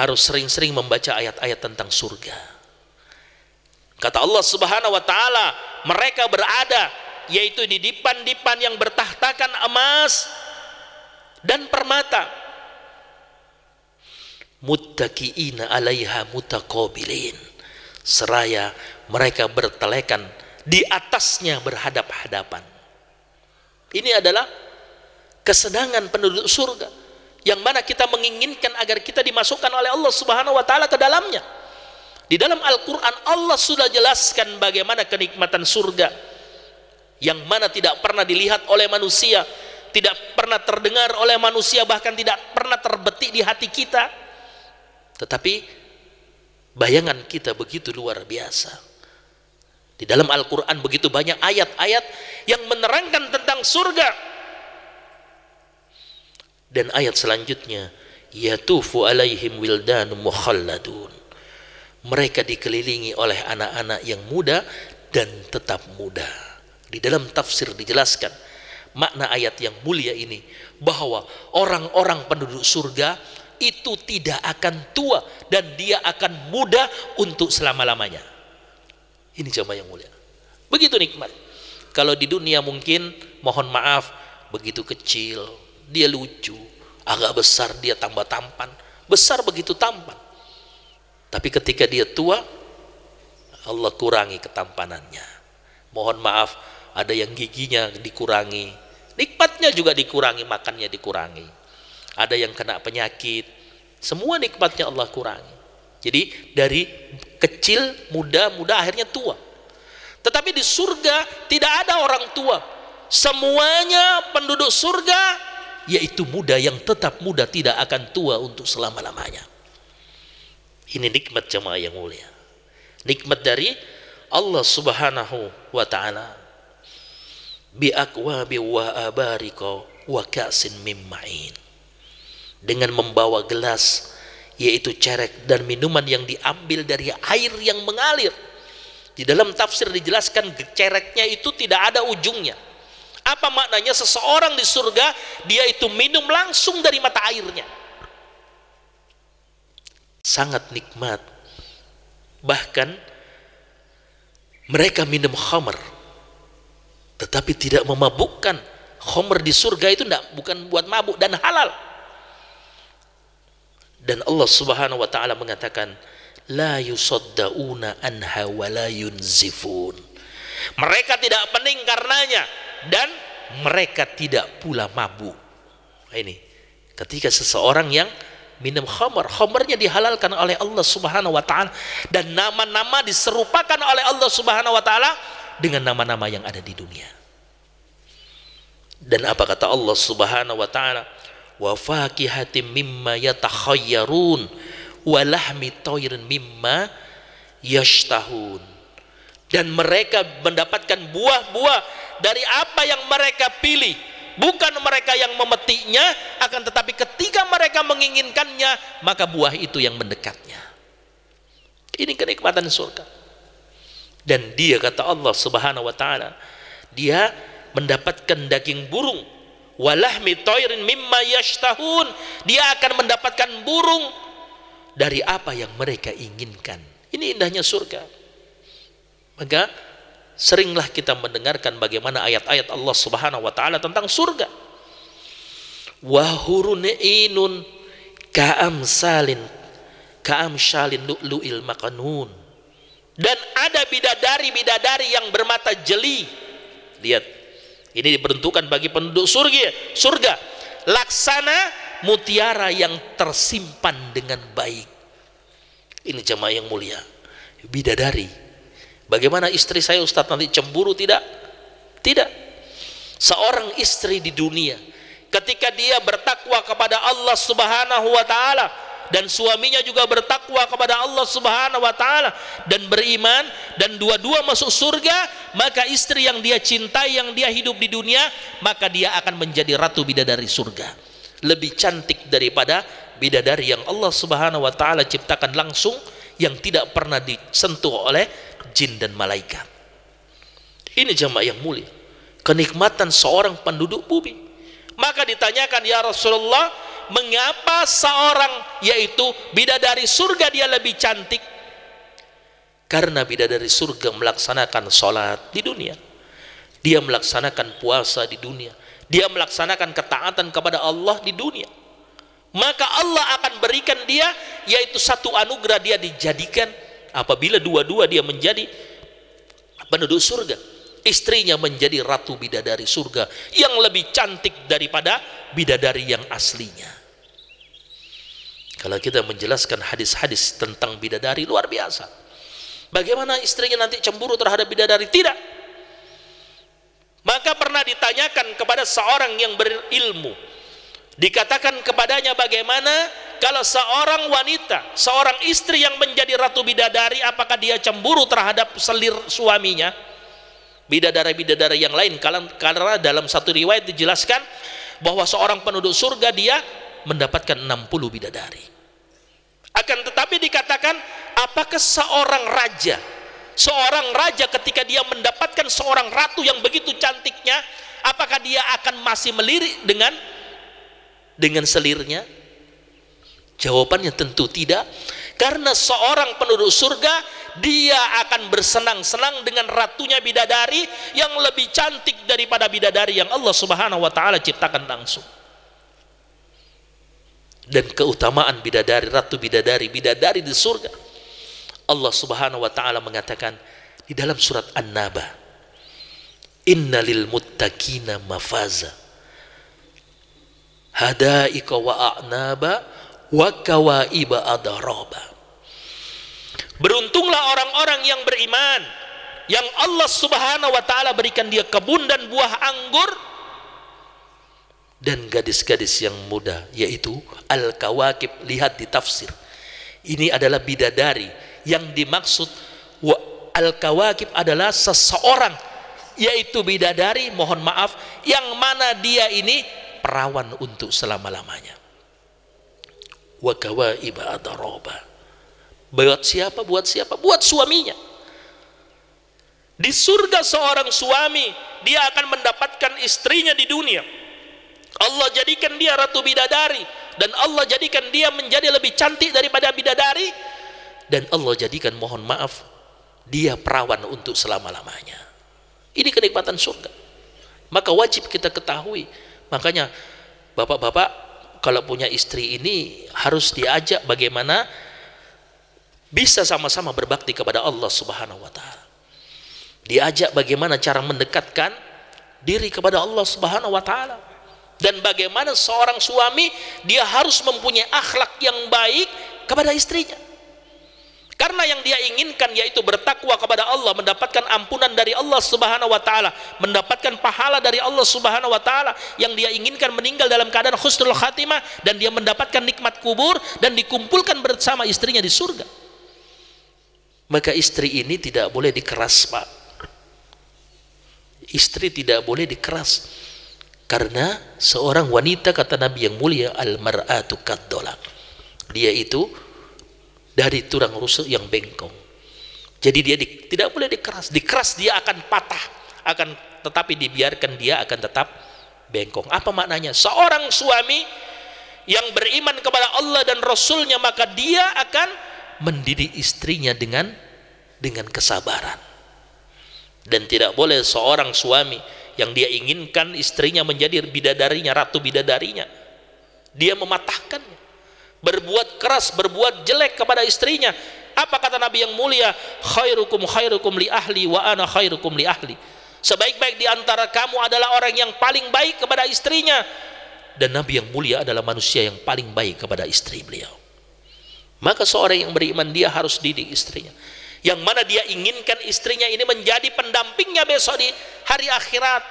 harus sering-sering membaca ayat-ayat tentang surga. Kata Allah Subhanahu wa taala, mereka berada yaitu di dipan-dipan yang bertahtakan emas dan permata. Muttaqiina 'alaiha mutaqabilin. Seraya mereka bertelekan di atasnya berhadap-hadapan. Ini adalah kesenangan penduduk surga yang mana kita menginginkan agar kita dimasukkan oleh Allah Subhanahu wa taala ke dalamnya. Di dalam Al-Qur'an Allah sudah jelaskan bagaimana kenikmatan surga. Yang mana tidak pernah dilihat oleh manusia, tidak pernah terdengar oleh manusia bahkan tidak pernah terbetik di hati kita. Tetapi bayangan kita begitu luar biasa. Di dalam Al-Quran begitu banyak ayat-ayat yang menerangkan tentang surga. Dan ayat selanjutnya yatufu alaihim wildan mukhalladun mereka dikelilingi oleh anak-anak yang muda dan tetap muda. Di dalam tafsir dijelaskan makna ayat yang mulia ini bahwa orang-orang penduduk surga itu tidak akan tua dan dia akan muda untuk selama-lamanya. Ini jamaah yang mulia. Begitu nikmat. Kalau di dunia mungkin mohon maaf begitu kecil dia lucu agak besar dia tambah tampan. Besar begitu tampan tapi ketika dia tua Allah kurangi ketampanannya. Mohon maaf ada yang giginya dikurangi. Nikmatnya juga dikurangi makannya dikurangi. Ada yang kena penyakit semua nikmatnya Allah kurangi. Jadi dari kecil muda muda akhirnya tua. Tetapi di surga tidak ada orang tua. Semuanya penduduk surga yaitu muda yang tetap muda tidak akan tua untuk selama-lamanya ini nikmat jemaah yang mulia. Nikmat dari Allah subhanahu wa ta'ala. Bi akwabi wa abarika wa ka'sin mimma'in dengan membawa gelas yaitu cerek dan minuman yang diambil dari air yang mengalir. Di dalam tafsir dijelaskan cereknya itu tidak ada ujungnya. Apa maknanya seseorang di surga dia itu minum langsung dari mata airnya. Sangat nikmat. Bahkan mereka minum khamr tetapi tidak memabukkan. Khamr di surga itu tidak bukan buat mabuk dan halal. Dan Allah Subhanahu wa taala mengatakan la yusaddauna anha wa la yunzifun. Mereka tidak pening karenanya dan mereka tidak pula mabuk. Ini ketika seseorang yang minum khamar, khamarnya dihalalkan oleh Allah Subhanahu wa taala dan nama-nama diserupakan oleh Allah Subhanahu wa taala dengan nama-nama yang ada di dunia. Dan apa kata Allah Subhanahu wa taala? Wa mimma yatakhayyarun wa lahmi tayrin mimma yashtahun. Dan mereka mendapatkan buah-buah dari apa yang mereka pilih bukan mereka yang memetiknya akan tetapi ketika mereka menginginkannya maka buah itu yang mendekatnya. Ini kenikmatan surga. Dan dia kata Allah subhanahu wa ta'ala dia mendapatkan daging burung. Walahmi toirin mimma yashtahun. Dia akan mendapatkan burung dari apa yang mereka inginkan. Ini indahnya surga. Maka seringlah kita mendengarkan bagaimana ayat-ayat Allah Subhanahu wa taala tentang surga. Wa hurun'inun ka'amsalin ka'amsalin lu'lu'il makanun. Dan ada bidadari-bidadari yang bermata jeli. Lihat. Ini diperuntukkan bagi penduduk surga. Surga. Laksana mutiara yang tersimpan dengan baik. Ini jemaah yang mulia. Bidadari Bagaimana istri saya Ustadz nanti cemburu tidak? Tidak. Seorang istri di dunia ketika dia bertakwa kepada Allah Subhanahu wa taala dan suaminya juga bertakwa kepada Allah Subhanahu wa taala dan beriman dan dua-dua masuk surga, maka istri yang dia cintai yang dia hidup di dunia, maka dia akan menjadi ratu bidadari surga. Lebih cantik daripada bidadari yang Allah Subhanahu wa taala ciptakan langsung yang tidak pernah disentuh oleh jin dan malaikat. Ini jamaah yang mulia. Kenikmatan seorang penduduk bumi. Maka ditanyakan ya Rasulullah, mengapa seorang yaitu bidadari surga dia lebih cantik? Karena bidadari surga melaksanakan sholat di dunia. Dia melaksanakan puasa di dunia. Dia melaksanakan ketaatan kepada Allah di dunia. Maka Allah akan berikan dia yaitu satu anugerah dia dijadikan apabila dua-dua dia menjadi penduduk surga istrinya menjadi ratu bidadari surga yang lebih cantik daripada bidadari yang aslinya. Kalau kita menjelaskan hadis-hadis tentang bidadari luar biasa. Bagaimana istrinya nanti cemburu terhadap bidadari? Tidak. Maka pernah ditanyakan kepada seorang yang berilmu dikatakan kepadanya bagaimana kalau seorang wanita seorang istri yang menjadi ratu bidadari apakah dia cemburu terhadap selir suaminya? Bidadari-bidadari yang lain karena dalam satu riwayat dijelaskan bahwa seorang penduduk surga dia mendapatkan 60 bidadari. Akan tetapi dikatakan apakah seorang raja seorang raja ketika dia mendapatkan seorang ratu yang begitu cantiknya apakah dia akan masih melirik dengan dengan selirnya? Jawabannya tentu tidak. Karena seorang penduduk surga dia akan bersenang-senang dengan ratunya bidadari yang lebih cantik daripada bidadari yang Allah subhanahu wa ta'ala ciptakan langsung. Dan keutamaan bidadari ratu bidadari bidadari di surga Allah Subhanahu wa taala mengatakan di dalam surat An-Naba Innalil muttaqina mafaza hadaika wa a'naba wa kawaiba adaraba Beruntunglah orang-orang yang beriman yang Allah Subhanahu wa taala berikan dia kebun dan buah anggur dan gadis-gadis yang muda yaitu al-kawakib. Lihat di tafsir. Ini adalah bidadari. Yang dimaksud al-kawakib adalah seseorang yaitu bidadari. Mohon maaf yang mana dia ini perawan untuk selama-lamanya. Wa kawaiba adaroba buat siapa buat siapa? Buat suaminya. Di surga seorang suami dia akan mendapatkan istrinya di dunia. Allah jadikan dia ratu bidadari dan Allah jadikan dia menjadi lebih cantik daripada bidadari dan Allah jadikan mohon maaf dia perawan untuk selama-lamanya. Ini kenikmatan surga. Maka wajib kita ketahui makanya bapak-bapak kalau punya istri ini harus diajak bagaimana bisa sama-sama berbakti kepada Allah subhanahu wa ta'ala. Diajak bagaimana cara mendekatkan diri kepada Allah subhanahu wa ta'ala. Dan bagaimana seorang suami dia harus mempunyai akhlak yang baik kepada istrinya karena yang dia inginkan yaitu bertakwa kepada Allah, mendapatkan ampunan dari Allah Subhanahu wa taala, mendapatkan pahala dari Allah Subhanahu wa taala. Yang dia inginkan meninggal dalam keadaan husnul khatimah dan dia mendapatkan nikmat kubur dan dikumpulkan bersama istrinya di surga. Maka istri ini tidak boleh dikeras, Pak. Istri tidak boleh dikeras. Karena seorang wanita kata Nabi yang mulia al-mar'atu. Dia itu dari tulang rusuk yang bengkong. Jadi dia di, tidak boleh dikeras. Dikeras dia akan patah, akan tetapi dibiarkan dia akan tetap bengkong. Apa maknanya? Seorang suami yang beriman kepada Allah dan Rasulnya maka dia akan mendidik istrinya dengan dengan kesabaran. Dan tidak boleh seorang suami yang dia inginkan istrinya menjadi bidadarinya, ratu bidadarinya. Dia mematahkannya berbuat keras, berbuat jelek kepada istrinya. Apa kata Nabi yang mulia? Khairukum khairukum li ahli wa ana khairukum li ahli. Sebaik-baik di antara kamu adalah orang yang paling baik kepada istrinya. Dan Nabi yang mulia adalah manusia yang paling baik kepada istri beliau. Maka seorang yang beriman dia harus didik istrinya. Yang mana dia inginkan istrinya ini menjadi pendampingnya besok di hari akhirat.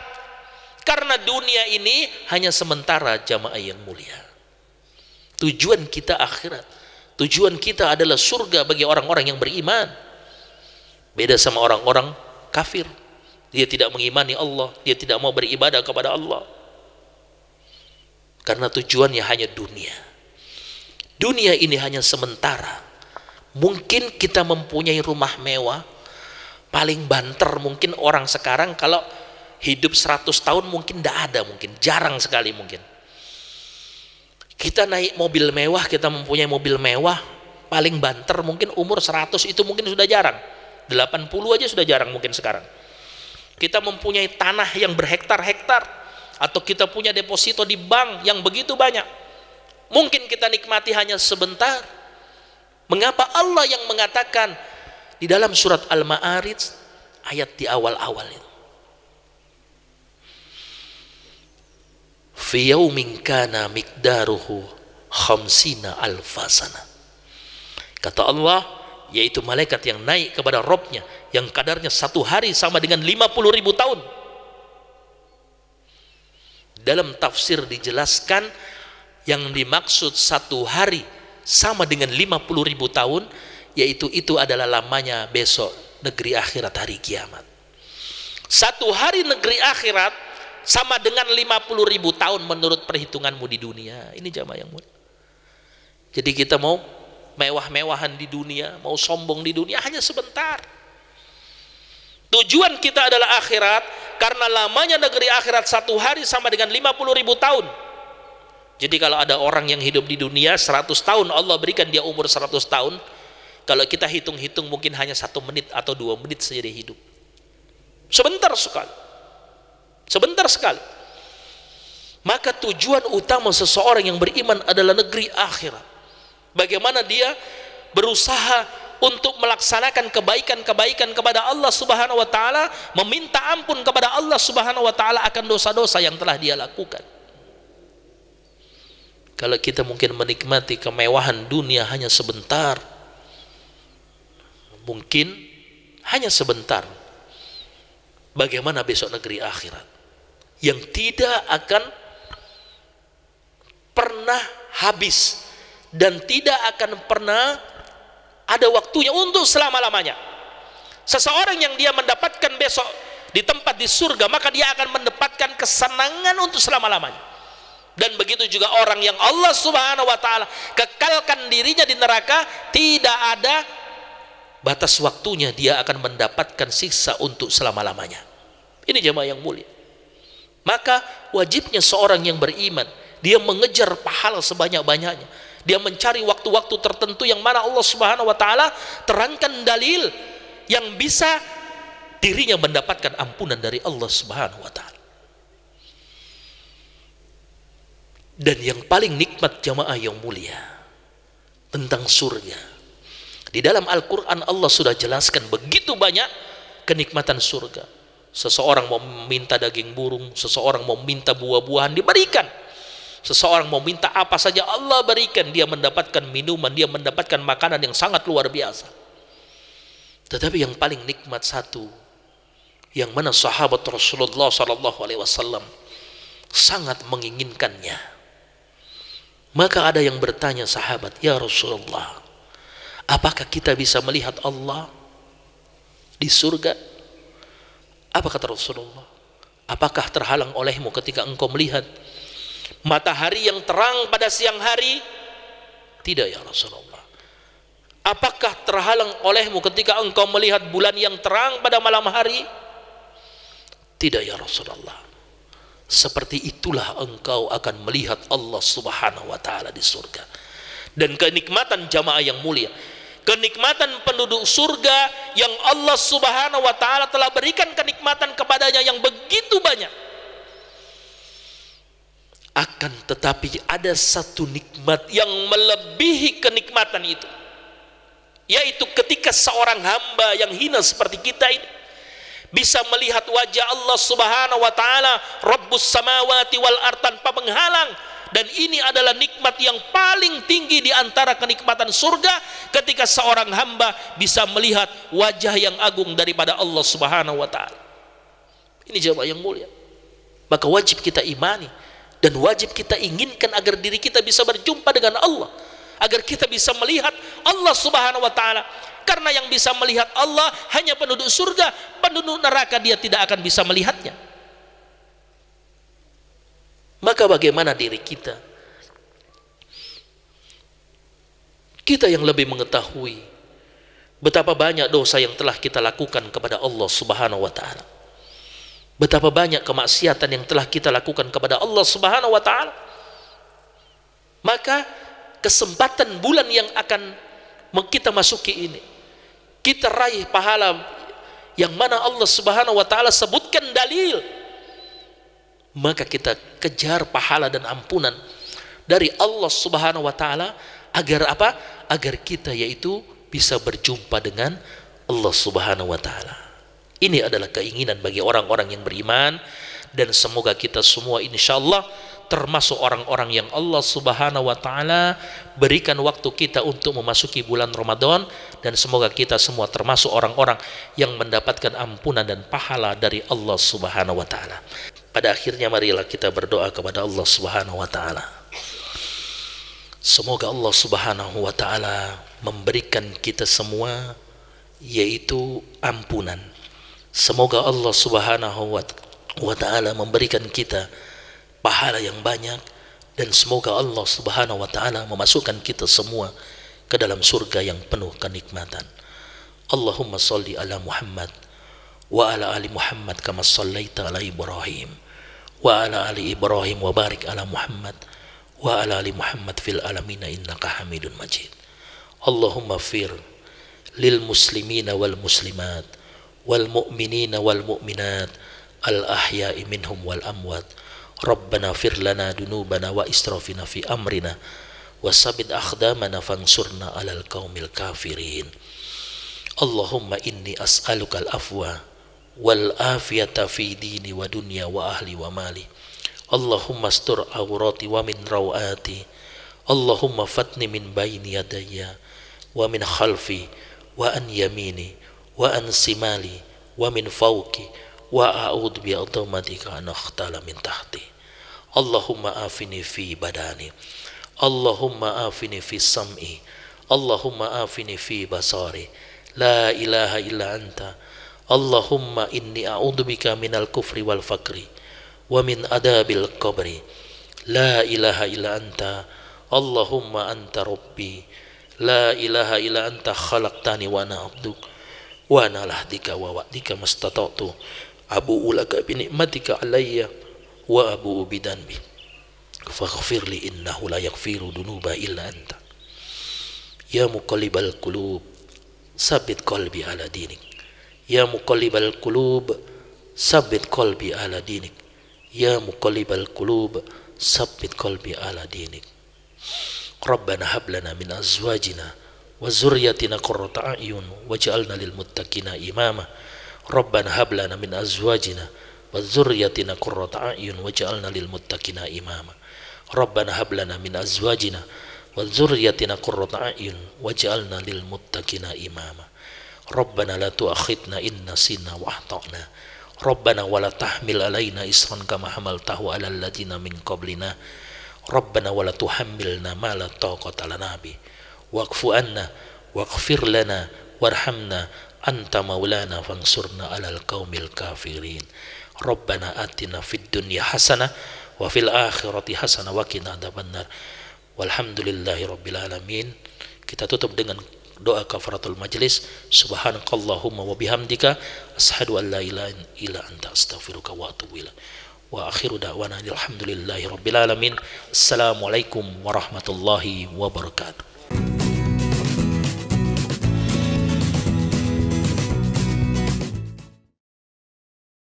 Karena dunia ini hanya sementara jamaah yang mulia. Tujuan kita akhirat. Tujuan kita adalah surga bagi orang-orang yang beriman. Beda sama orang-orang kafir. Dia tidak mengimani Allah, dia tidak mau beribadah kepada Allah. Karena tujuannya hanya dunia. Dunia ini hanya sementara. Mungkin kita mempunyai rumah mewah, paling banter mungkin orang sekarang kalau hidup 100 tahun mungkin tidak ada mungkin, jarang sekali mungkin kita naik mobil mewah, kita mempunyai mobil mewah, paling banter mungkin umur 100 itu mungkin sudah jarang. 80 aja sudah jarang mungkin sekarang. Kita mempunyai tanah yang berhektar-hektar atau kita punya deposito di bank yang begitu banyak. Mungkin kita nikmati hanya sebentar. Mengapa Allah yang mengatakan di dalam surat Al-Ma'arij ayat di awal-awal itu fi yaumin kana miqdaruhu khamsina alfasana kata Allah yaitu malaikat yang naik kepada Robnya yang kadarnya satu hari sama dengan 50 ribu tahun. Dalam tafsir dijelaskan yang dimaksud satu hari sama dengan 50 ribu tahun yaitu itu adalah lamanya besok negeri akhirat hari kiamat. Satu hari negeri akhirat sama dengan 50 ribu tahun menurut perhitunganmu di dunia. Ini jamaah yang mulia. Jadi kita mau mewah-mewahan di dunia mau sombong di dunia hanya sebentar. Tujuan kita adalah akhirat karena lamanya negeri akhirat satu hari sama dengan 50 ribu tahun. Jadi kalau ada orang yang hidup di dunia 100 tahun Allah berikan dia umur 100 tahun. Kalau kita hitung-hitung mungkin hanya satu menit atau dua menit saja dia hidup. Sebentar sekali sebentar sekali maka tujuan utama seseorang yang beriman adalah negeri akhirat bagaimana dia berusaha untuk melaksanakan kebaikan-kebaikan kepada Allah Subhanahu wa taala, meminta ampun kepada Allah Subhanahu wa taala akan dosa-dosa yang telah dia lakukan. Kalau kita mungkin menikmati kemewahan dunia hanya sebentar, mungkin hanya sebentar. Bagaimana besok negeri akhirat yang tidak akan pernah habis dan tidak akan pernah ada waktunya untuk selama-lamanya. Seseorang yang dia mendapatkan besok di tempat di surga maka dia akan mendapatkan kesenangan untuk selama-lamanya. Dan begitu juga orang yang Allah subhanahu wa ta'ala kekalkan dirinya di neraka tidak ada batas waktunya dia akan mendapatkan siksa untuk selama-lamanya. Ini jemaah yang mulia maka wajibnya seorang yang beriman dia mengejar pahala sebanyak-banyaknya dia mencari waktu-waktu tertentu yang mana Allah Subhanahu wa taala terangkan dalil yang bisa dirinya mendapatkan ampunan dari Allah Subhanahu wa taala. Dan yang paling nikmat jamaah yang mulia tentang surga. Di dalam Al-Qur'an Allah sudah jelaskan begitu banyak kenikmatan surga. Seseorang mau minta daging burung, seseorang mau minta buah-buahan diberikan Seseorang mau minta apa saja Allah berikan, dia mendapatkan minuman, dia mendapatkan makanan yang sangat luar biasa. Tetapi yang paling nikmat satu, yang mana sahabat Rasulullah Sallallahu Alaihi Wasallam sangat menginginkannya. Maka ada yang bertanya sahabat, ya Rasulullah, apakah kita bisa melihat Allah di surga? Apa kata Rasulullah? Apakah terhalang olehmu ketika engkau melihat matahari yang terang pada siang hari? Tidak ya Rasulullah. Apakah terhalang olehmu ketika engkau melihat bulan yang terang pada malam hari? Tidak ya Rasulullah. Seperti itulah engkau akan melihat Allah subhanahu wa ta'ala di surga. Dan kenikmatan jamaah yang mulia kenikmatan penduduk surga yang Allah subhanahu wa ta'ala telah berikan kenikmatan kepadanya yang begitu banyak. Akan tetapi ada satu nikmat yang melebihi kenikmatan itu yaitu ketika seorang hamba yang hina seperti kita ini bisa melihat wajah Allah Subhanahu wa taala Rabbus samawati wal ard tanpa menghalang dan ini adalah nikmat yang paling tinggi di antara kenikmatan surga ketika seorang hamba bisa melihat wajah yang agung daripada Allah Subhanahu wa taala. Ini jawab yang mulia. Maka wajib kita imani dan wajib kita inginkan agar diri kita bisa berjumpa dengan Allah agar kita bisa melihat Allah subhanahu wa ta'ala karena yang bisa melihat Allah hanya penduduk surga penduduk neraka dia tidak akan bisa melihatnya maka bagaimana diri kita? Kita yang lebih mengetahui betapa banyak dosa yang telah kita lakukan kepada Allah subhanahu wa ta'ala. Betapa banyak kemaksiatan yang telah kita lakukan kepada Allah Subhanahu wa taala. Maka kesempatan bulan yang akan kita masuki ini kita raih pahala yang mana Allah Subhanahu wa taala sebutkan dalil maka kita kejar pahala dan ampunan dari Allah Subhanahu wa taala agar apa? Agar kita yaitu bisa berjumpa dengan Allah Subhanahu wa taala. Ini adalah keinginan bagi orang-orang yang beriman dan semoga kita semua insya Allah termasuk orang-orang yang Allah Subhanahu wa taala berikan waktu kita untuk memasuki bulan Ramadan dan semoga kita semua termasuk orang-orang yang mendapatkan ampunan dan pahala dari Allah Subhanahu wa taala. Pada akhirnya marilah kita berdoa kepada Allah Subhanahu wa taala. Semoga Allah Subhanahu wa taala memberikan kita semua yaitu ampunan. Semoga Allah Subhanahu wa taala memberikan kita pahala yang banyak dan semoga Allah Subhanahu wa taala memasukkan kita semua ke dalam surga yang penuh kenikmatan. Allahumma salli ala Muhammad wa ala ali Muhammad kama sallaita ala Ibrahim wa ala ali Ibrahim wa barik ala Muhammad. Wa ala ali Muhammad fil alamin innaka Hamidun Majid. Allahumma fir lil muslimina wal muslimat wal mu'minina wal mu'minat al ahya'i minhum wal amwat. Rabbana fir lana dunubana wa israfina fi amrina wasabit akhdamana fansurna alal qaumil kafirin. Allahumma inni as'aluka al-afwa wal afiyata fi dini wa dunya wa ahli wa mali Allahumma astur awrati wa min rawati Allahumma fatni min bayni yadayya wa min khalfi wa an yamini wa an simali wa min fawqi wa a'udhu bi adamatika an akhtala min tahti Allahumma afini fi badani Allahumma afini fi sam'i Allahumma inni a'udhu bika minal kufri wal fakri wa min adabil qabri. La ilaha illa anta. Allahumma anta rabbi. La ilaha illa anta khalaqtani wa ana abduk. Wa ana lahdika wa wa'dika mastata'tu. Abu'u laka bi ni'matika alayya wa abu'u bidanbi faghfir li innahu la yaghfiru dunuba illa anta. Ya muqallibal qulub sabit qalbi ala dinik ya muqallibal qulub sabit qalbi ala dinik ya muqallibal qulub sabit qalbi ala dinik Rabbana hab lana min azwajina wa zurriyatina qurrata a'yun waj'alna lil muttaqina imama Rabbana hab lana min azwajina wa dzurriyyatina qurrata a'yun waj'alna lil muttaqina imama. Rabbana hab lana min azwajina wa dzurriyyatina Rabbana la tu'akhidna in nasina wa akhtana. Rabbana wa la tahmil alaina isran kama hamaltahu ala alladziina min qablina. Rabbana wa la tuhammilna ma la taqata lana bi. Wa'fu anna waghfir lana warhamna anta maulana fansurna alal qaumil kafirin Rabbana atina fid dunya hasanah wa fil akhirati hasanah wa walhamdulillahi rabbil alamin kita tutup dengan doa kafaratul majlis. Subhanakallahumma wa bihamdika. Ashhadu an la ilaha illa anta. Astaghfiruka wa atubu ilaik wa akhiru da'wana alhamdulillahi rabbil alamin. Assalamualaikum warahmatullahi wabarakatuh